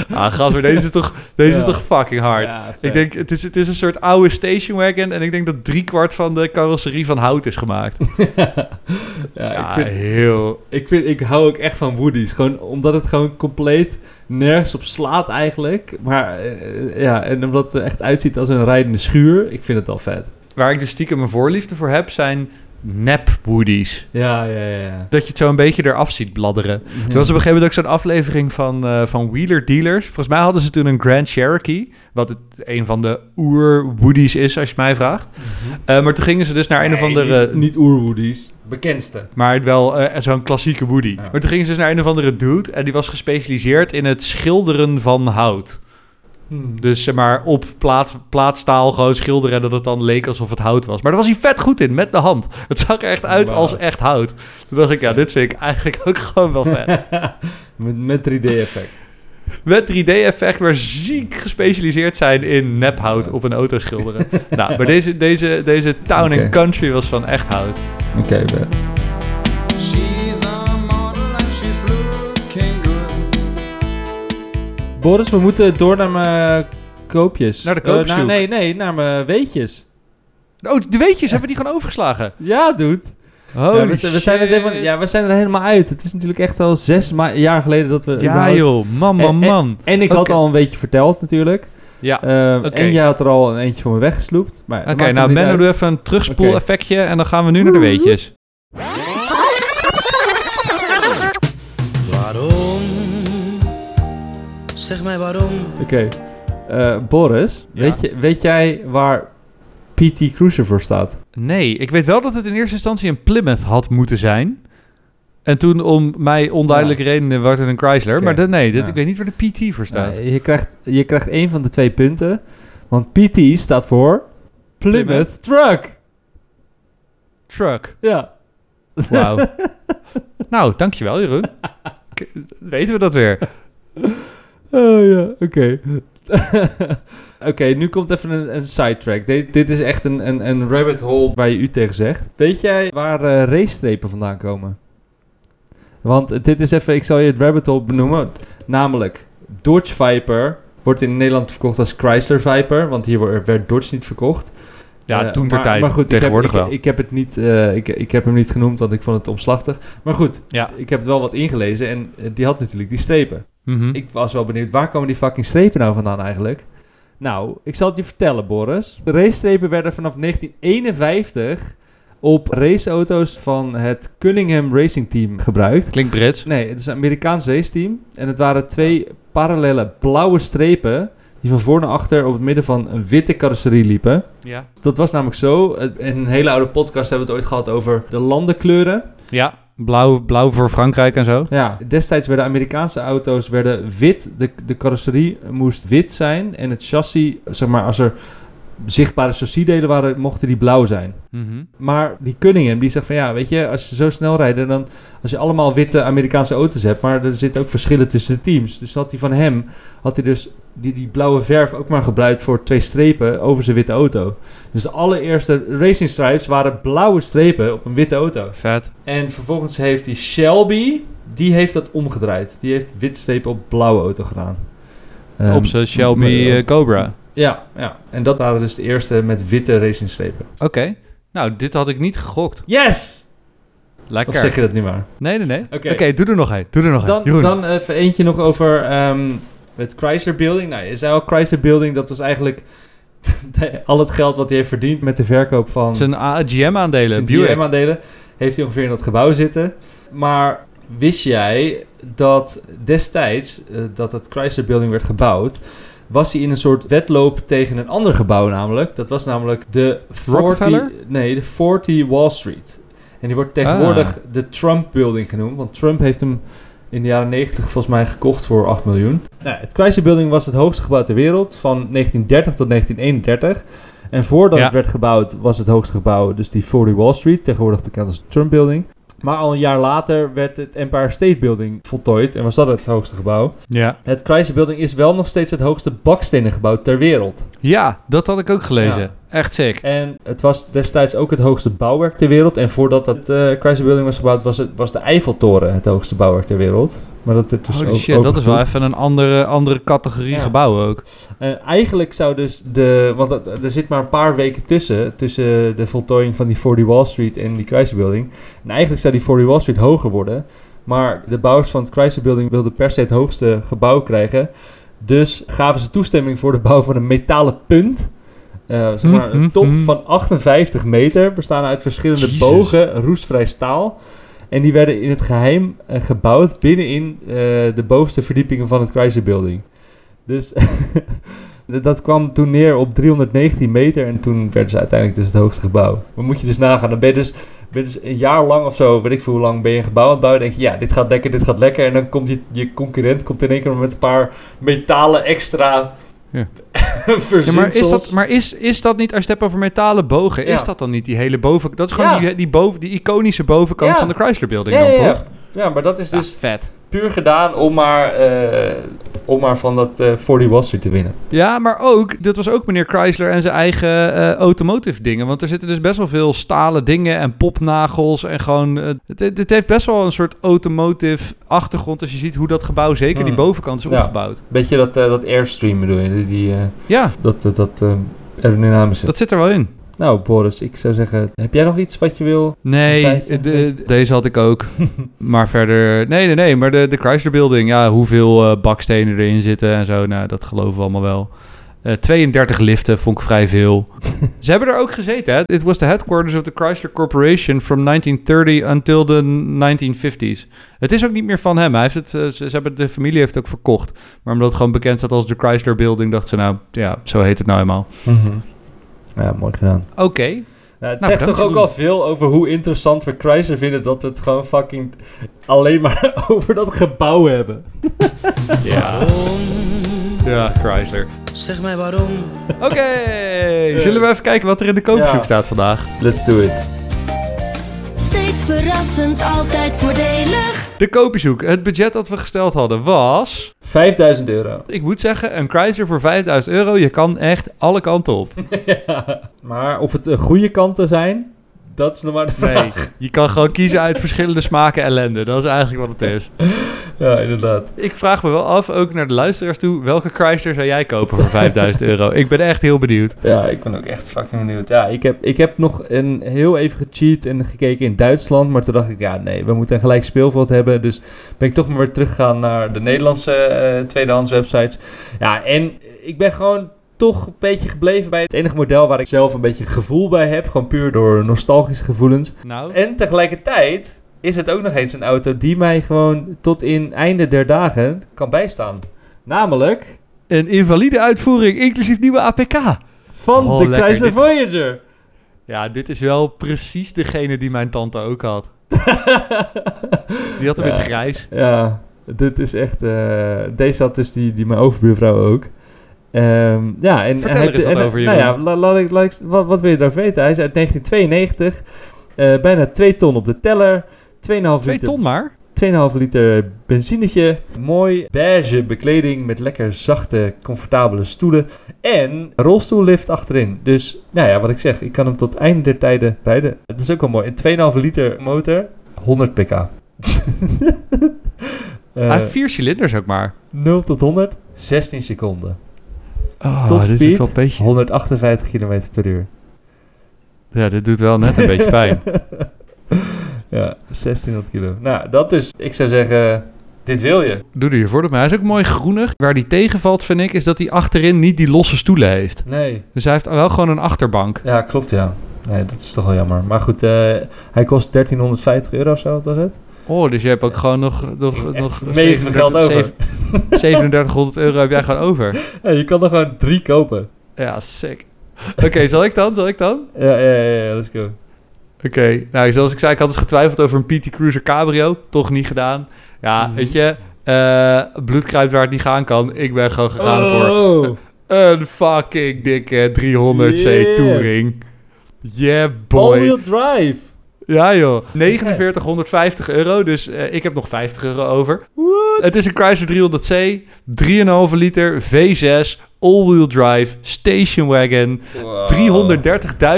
Ah, gast, deze is toch, deze is toch fucking hard. Ja, ik denk, het is, het is een soort oude station wagon. En ik denk dat driekwart van de carrosserie van hout is gemaakt. ja, ik, vind, heel... ik, vind, ik hou ook echt van Woody's. Gewoon omdat het gewoon compleet nergens op slaat eigenlijk. Maar eh, ja, en omdat het er echt uitziet als een rijdende schuur. Ik vind het al vet. Waar ik dus stiekem mijn voorliefde voor heb, zijn nep Woody's. Ja, ja, ja. ja. Dat je het zo een beetje eraf ziet bladderen. Er was op een gegeven moment ook zo'n aflevering van, eh, van Wheeler Dealers. Volgens mij hadden ze toen een Grand Cherokee. Wat het, een van de oer-Woody's is, als je mij vraagt. Eh, maar toen gingen ze dus naar een of andere... Niet, niet oer-Woody's. Bekendste. Maar wel eh, zo'n klassieke Woody. Ja. Maar toen gingen ze dus naar een of andere dude. En die was gespecialiseerd in het schilderen van hout. Dus zeg maar op plaat, plaatstaal gewoon schilderen. Dat het dan leek alsof het hout was. Maar daar was hij vet goed in, met de hand. Het zag er echt uit als echt hout. Toen dacht ik, ja, dit vind ik eigenlijk ook gewoon wel vet. met, met 3D-effect. Met 3D-effect, maar ziek gespecialiseerd zijn in nephout op een auto schilderen. nou, maar deze, deze, deze Town Oké. and Country was van echt hout. Oké. She's Boris, we moeten door naar mijn koopjes. Naar de Eh, koopzoek. nee, nee, naar mijn weetjes. Oh, de weetjes hebben we die gewoon overgeslagen. Ja, dude. Ja, we, zijn- we zijn er shit. helemaal, ja, we zijn er helemaal uit. Het is natuurlijk echt al zes ma- jaar geleden dat we... Ja, joh. Man, man, En- en- man. En ik had al een beetje verteld natuurlijk. Ja. Ehm. En jij had er al een eentje voor me weggesloept. Oké, nou Menno, doe even een terugspoel-effectje en dan gaan we nu naar de weetjes. Zeg mij waarom. Oké. Eh, Boris, Ja. weet, je, weet jij waar PT Cruiser voor staat? Nee, ik weet wel dat het in eerste instantie een Plymouth had moeten zijn. En toen om mij onduidelijke redenen werd het een Chrysler. Maar dat, nee, dit, Ja. ik weet niet waar de PT voor staat. Je, krijgt, je krijgt één van de twee punten. Want PT staat voor Plymouth, Plymouth. Truck. Truck. Ja. Wauw. nou, dankjewel Jeroen. K- Weten we dat weer. Oh ja, oké. Oké, nu komt even een, een sidetrack. Dit, dit is echt een, een, een rabbit hole waar je u tegen zegt. Weet jij waar eh racestrepen vandaan komen? Want dit is even, ik zal je het rabbit hole benoemen. Namelijk, Dodge Viper wordt in Nederland verkocht als Chrysler Viper. Want hier wordt- werd Dodge niet verkocht. Ja, Eh, toen ter tijd. Maar goed, ik heb, Tegenwoordig ik, wel. ik heb het niet, eh, ik, ik heb hem niet genoemd, want ik vond het omslachtig. Maar goed, Ja. ik heb het wel wat ingelezen en die had natuurlijk die strepen. Mhm. Ik was wel benieuwd, waar komen die fucking strepen nou vandaan eigenlijk? Nou, ik zal het je vertellen, Boris. De racestrepen werden vanaf 1951 op raceauto's van het Cunningham Racing Team gebruikt. Klinkt Brits. Nee, het is een Amerikaans raceteam. En het waren twee parallele blauwe strepen die van voor naar achter op het midden van een witte carrosserie liepen. Ja. Dat was namelijk zo. In een hele oude podcast hebben we het ooit gehad over de landenkleuren. Ja, blauw, blauw voor Frankrijk en zo. Ja, destijds werden Amerikaanse auto's werden wit. De, de carrosserie moest wit zijn. En het chassis, zeg maar, als er zichtbare chassisdelen waren, mochten die blauw zijn. Mhm. Maar die Cunningham, die zegt van ja, weet je, als je zo snel rijdt, dan als je allemaal witte Amerikaanse auto's hebt, maar er zitten ook verschillen tussen de teams. Dus had hij van hem, had hij dus die, die blauwe verf ook maar gebruikt voor twee strepen over zijn witte auto. Dus de allereerste racing stripes waren blauwe strepen op een witte auto. Vet. En vervolgens heeft die Shelby, die heeft dat omgedraaid. Die heeft wit strepen op blauwe auto gedaan. Ehm, Op zijn Shelby eh, Cobra. Ja, ja. En dat waren dus de eerste met witte racing strepen. Oké. Nou, dit had ik niet gegokt. Yes! Lekker. Of zeg je dat niet maar? Nee, nee, nee. Oké, doe er nog een. Doe er nog. Dan, dan even eentje nog over ehm, het Chrysler Building. Nou, je zei al, Chrysler Building, dat was eigenlijk al het geld wat hij heeft verdiend met de verkoop van zijn GM-aandelen. zijn Buick. GM-aandelen. heeft hij ongeveer in dat gebouw zitten. Maar wist jij dat destijds eh, dat het Chrysler Building werd gebouwd, was hij in een soort wedloop tegen een ander gebouw namelijk. Dat was namelijk de 40, Rockefeller? nee, de 40 Wall Street. En die wordt tegenwoordig Ah. de Trump Building genoemd, want Trump heeft hem in de jaren 90 volgens mij gekocht voor 8 miljoen. Nou, het Chrysler Building was het hoogste gebouw ter wereld van 1930 tot 1931. En voordat Ja. het werd gebouwd was het hoogste gebouw dus die 40 Wall Street, tegenwoordig bekend als de Trump Building. Maar al een jaar later werd het Empire State Building voltooid en was dat het hoogste gebouw. Ja. Het Chrysler Building is wel nog steeds het hoogste bakstenen gebouw ter wereld. ja, dat had ik ook gelezen. Ja. Echt sick. En het was destijds ook het hoogste bouwwerk ter wereld. En voordat het eh Chrysler Building was gebouwd, was, het, was de Eiffeltoren het hoogste bouwwerk ter wereld. Maar dat werd dus Holy ook shit, dat is wel even een andere, andere categorie Ja. gebouw ook. En eigenlijk zou dus de... Want er zit maar een paar weken tussen. Tussen de voltooiing van die 40 Wall Street en die Chrysler Building. En eigenlijk zou die 40 Wall Street hoger worden. Maar de bouwers van het Chrysler Building wilden per se het hoogste gebouw krijgen. Dus gaven ze toestemming voor de bouw van een metalen punt. Eh, zeg maar, een top Mhm. van 58 meter. Bestaan uit verschillende bogen, roestvrij staal. En die werden in het geheim eh, gebouwd binnenin eh, de bovenste verdiepingen van het Chrysler Building. Dus dat kwam toen neer op 319 meter en toen werden ze uiteindelijk dus het hoogste gebouw. Maar moet je dus nagaan, dan ben je dus, ben je dus een jaar lang of zo, weet ik veel hoe lang, ben je een gebouw aan het bouwen. denk je, ja, dit gaat lekker, dit gaat lekker. En dan komt je, je concurrent komt in één keer met een paar metalen extra Ja. maar is dat, maar is, is dat niet, als je het hebt over metalen bogen, Ja. is dat dan niet die hele boven... Dat is gewoon die, die, boven, die iconische bovenkant van de Chrysler Building dan, toch? Ja, maar dat is dus vet. puur gedaan om maar, eh, om maar van dat eh 40 Wall Street te winnen. Ja, maar ook, dit was ook meneer Chrysler en zijn eigen eh, automotive dingen. Want er zitten dus best wel veel stalen dingen en popnagels en gewoon... het, het heeft best wel een soort automotive achtergrond als je ziet hoe dat gebouw, zeker die Hmm. bovenkant, is Ja. opgebouwd. Beetje dat, dat Airstream bedoel je, die, die, eh, Ja, dat, dat, dat eh, aerodynamische. dat zit er wel in. Nou, Boris, ik zou zeggen, heb jij nog iets wat je wil? Nee, de- deze had ik ook. maar verder... Nee, nee, nee. Maar de, de Chrysler Building, ja, hoeveel eh, bakstenen erin zitten en zo. Nou, dat geloven we allemaal wel. Eh, 32 liften vond ik vrij veel. Ze hebben er ook gezeten, hè. It was the headquarters of the Chrysler Corporation from 1930 until the 1950s. Het is ook niet meer van hem. Hij heeft het, eh, ze, ze hebben, de familie heeft het ook verkocht. Maar omdat het gewoon bekend staat als de Chrysler Building, dachten ze nou, ja, zo heet het nou eenmaal. Ja, mooi gedaan. Oké. Ja, het Nou, zegt toch ook al veel over hoe interessant we Chrysler vinden dat we het gewoon fucking alleen maar over dat gebouw hebben. Ja. Ja, Chrysler. Zeg mij waarom. Oké, zullen we even kijken wat er in de koopzoek Ja. staat vandaag? Let's do it. Steeds verrassend, altijd voordelig. De koopzoek. Het budget dat we gesteld hadden was... 5000 euro. Ik moet zeggen, een Chrysler voor 5000 euro. Je kan echt alle kanten op. ja. Maar of het een goede kanten zijn, dat is nog maar de Nee, vraag. je kan gewoon kiezen uit verschillende smaken ellende. Dat is eigenlijk wat het is. Ja, inderdaad. Ik vraag me wel af, ook naar de luisteraars toe... welke Chrysler zou jij kopen voor 5000 euro? Ik ben echt heel benieuwd. Ja, ik ben ook echt fucking benieuwd. Ja, ik heb, ik heb nog een heel even gecheat en gekeken in Duitsland. Maar toen dacht ik, ja, nee, we moeten een gelijk speelveld hebben. Dus ben ik toch maar weer teruggegaan naar de Nederlandse eh, tweedehands websites. Ja, en ik ben gewoon toch een beetje gebleven bij het enige model waar ik zelf een beetje gevoel bij heb. Gewoon puur door nostalgische gevoelens. Nou, En tegelijkertijd is het ook nog eens een auto die mij gewoon tot in einde der dagen kan bijstaan. Namelijk een invalide uitvoering, inclusief nieuwe APK. van Oh, de. Chrysler Voyager. Ja, dit is wel precies degene die mijn tante ook had. Die had hem Ja. grijs. Ja, dit is echt... eh, deze had dus die, die mijn overbuurvrouw ook. Ehm, ja, en Vertel hij er heeft- en, over, Nou ja, la- ik, laat wat, wat wil je daarover weten? Hij is uit 1992. eh, bijna 2 ton op de teller. 2,5 Twee liter ton maar. 2,5 liter benzinetje. Mooi beige bekleding met lekker zachte, comfortabele stoelen. En rolstoellift achterin. Dus, nou ja, wat ik zeg, ik kan hem tot einde der tijden rijden. Het is ook wel mooi. Een 2,5 liter motor, 100 pk. Eh, Hij heeft vier cilinders ook maar. 0 tot 100, 16 seconden. Oh, Top speed, is wel beetje... 158 km per uur. Ja, dit doet wel net een beetje pijn. ja, 1600 kilo. Nou, dat is, ik zou zeggen, dit wil je. Doe er je voordeel mee. Hij is ook mooi groenig. Waar die tegenvalt, vind ik, is dat hij achterin niet die losse stoelen heeft. Nee. Dus hij heeft wel gewoon een achterbank. Ja, klopt ja. Nee, dat is toch wel jammer. Maar goed, eh, hij kost 1350 euro of zo, wat was het? Oh, dus je hebt ook gewoon nog... nog, Echt nog geld over. zeven- 3700 euro heb jij gewoon over. Ja, je kan er gewoon drie kopen. Ja, sick. Oké, zal ik dan? Zal ik dan? Ja, ja, ja, ja let's go. Oké, nou zoals ik zei, ik had dus getwijfeld over een PT Cruiser Cabrio. Toch niet gedaan. Ja, Mhm. weet je, eh bloedkruid waar het niet gaan kan. Ik ben gewoon gegaan voor Oh. een fucking dikke 300C Yeah. Touring. Yeah, boy. All-wheel drive. Ja joh, 4950 euro, dus eh, ik heb nog 50 euro over. Het is een Chrysler 300C, 3,5 liter, V6, all-wheel drive, station wagon,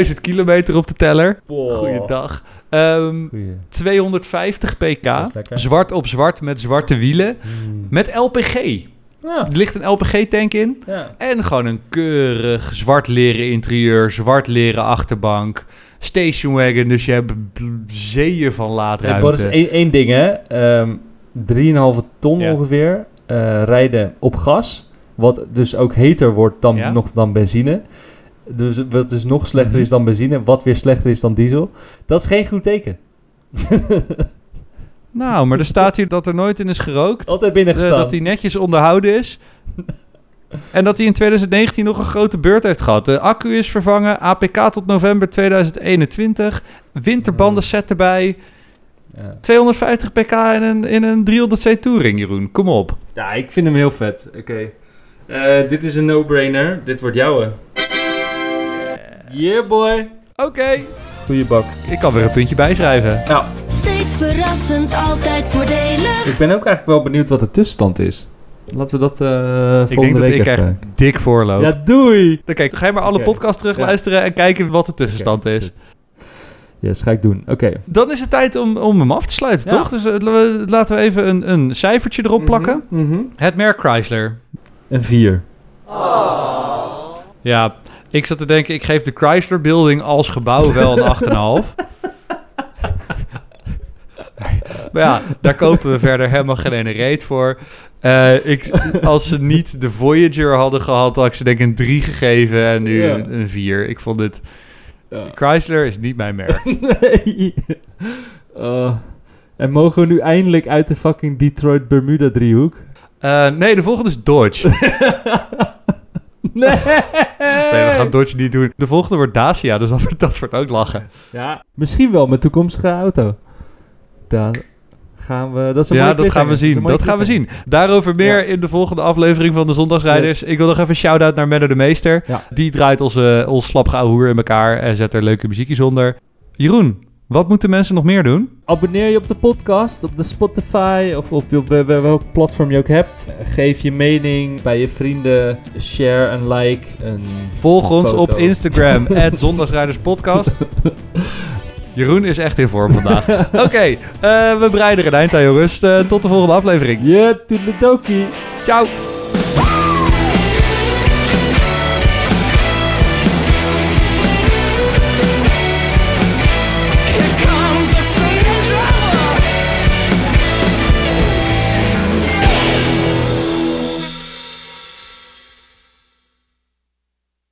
330.000 kilometer op de teller. Goeiedag. Ehm, Goeie. 250 pk, Dat is lekker. zwart op zwart met zwarte wielen, met LPG. Ja. Er ligt een LPG-tank in. ja. En gewoon een keurig zwart leren interieur, zwart leren achterbank, station wagon, dus je hebt zeeën van laadruimte. Boris, één, één ding hè. Ehm 3,5 ton Ja. ongeveer eh, rijden op gas. Wat dus ook heter wordt dan, Ja. nog dan benzine. Dus wat dus nog slechter Mhm. is dan benzine. Wat weer slechter is dan diesel. Dat is geen goed teken. Nou, maar er staat hier dat er nooit in is gerookt. Altijd eh, binnengestaan. dat hij netjes onderhouden is. en dat hij in 2019 nog een grote beurt heeft gehad. De accu is vervangen, APK tot november 2021. Winterbanden set erbij. Ja. 250 pk in een, in een 300c Touring, Jeroen. Kom op. Ja, ik vind hem heel vet. Oké. Eh, dit is een no-brainer. Dit wordt jouwe. Yeah, boy. Oké, Goeie bak. ik kan weer een puntje bijschrijven. Steeds verrassend, altijd voordelig. Ik ben ook eigenlijk wel benieuwd wat de tussenstand is. Laten we dat eh Ik denk volgende dat week ik echt dik voorloop. Ja, doei! Dan kijk, ga je maar alle Oké. podcasts terugluisteren en kijken wat de tussenstand is. Yes, ga ik doen. Oké. Dan is het tijd om, om hem af te sluiten, Ja. toch? Dus eh, la- laten we even een, een cijfertje erop plakken. Mhm, mhm. Het merk Chrysler. Een 4. Ja, ik zat te denken, ik geef de Chrysler Building als gebouw wel een 8,5. maar ja, daar kopen we verder helemaal geen ene reet voor. Eh, ik, als ze niet de Voyager hadden gehad, had ik ze denk ik een 3 gegeven en nu Ja. een, een 4. Ik vond dit... Chrysler is niet mijn merk. nee. Oh. En mogen we nu eindelijk uit de fucking Detroit Bermuda driehoek? Eh, nee, de volgende is Dodge. nee! Nee, we gaan Dodge niet doen. De volgende wordt Dacia, dus dat, wordt- dat wordt ook lachen. Ja, misschien wel mijn toekomstige auto. Daar gaan we... Dat is een Ja, dat gaan we zien. Dat gaan we zien. Daarover meer Ja. in de volgende aflevering van de Zondagsrijders. Yes. Ik wil nog even een shout-out naar Menno de Meester. Ja. Die draait onze, ons slapgouwe hoer in elkaar en zet er leuke muziekjes onder. Jeroen, wat moeten mensen nog meer doen? Abonneer je op de podcast, op de Spotify of op, op, op welk platform je ook hebt. Geef je mening bij je vrienden. Share en like. Een Volg ons op Instagram, Zondagsrijderspodcast. Jeroen is echt in vorm vandaag. Oké, eh, we breiden er een eind aan jongens. Eh, tot de volgende aflevering. Yeah, toedeledokie. Ciao!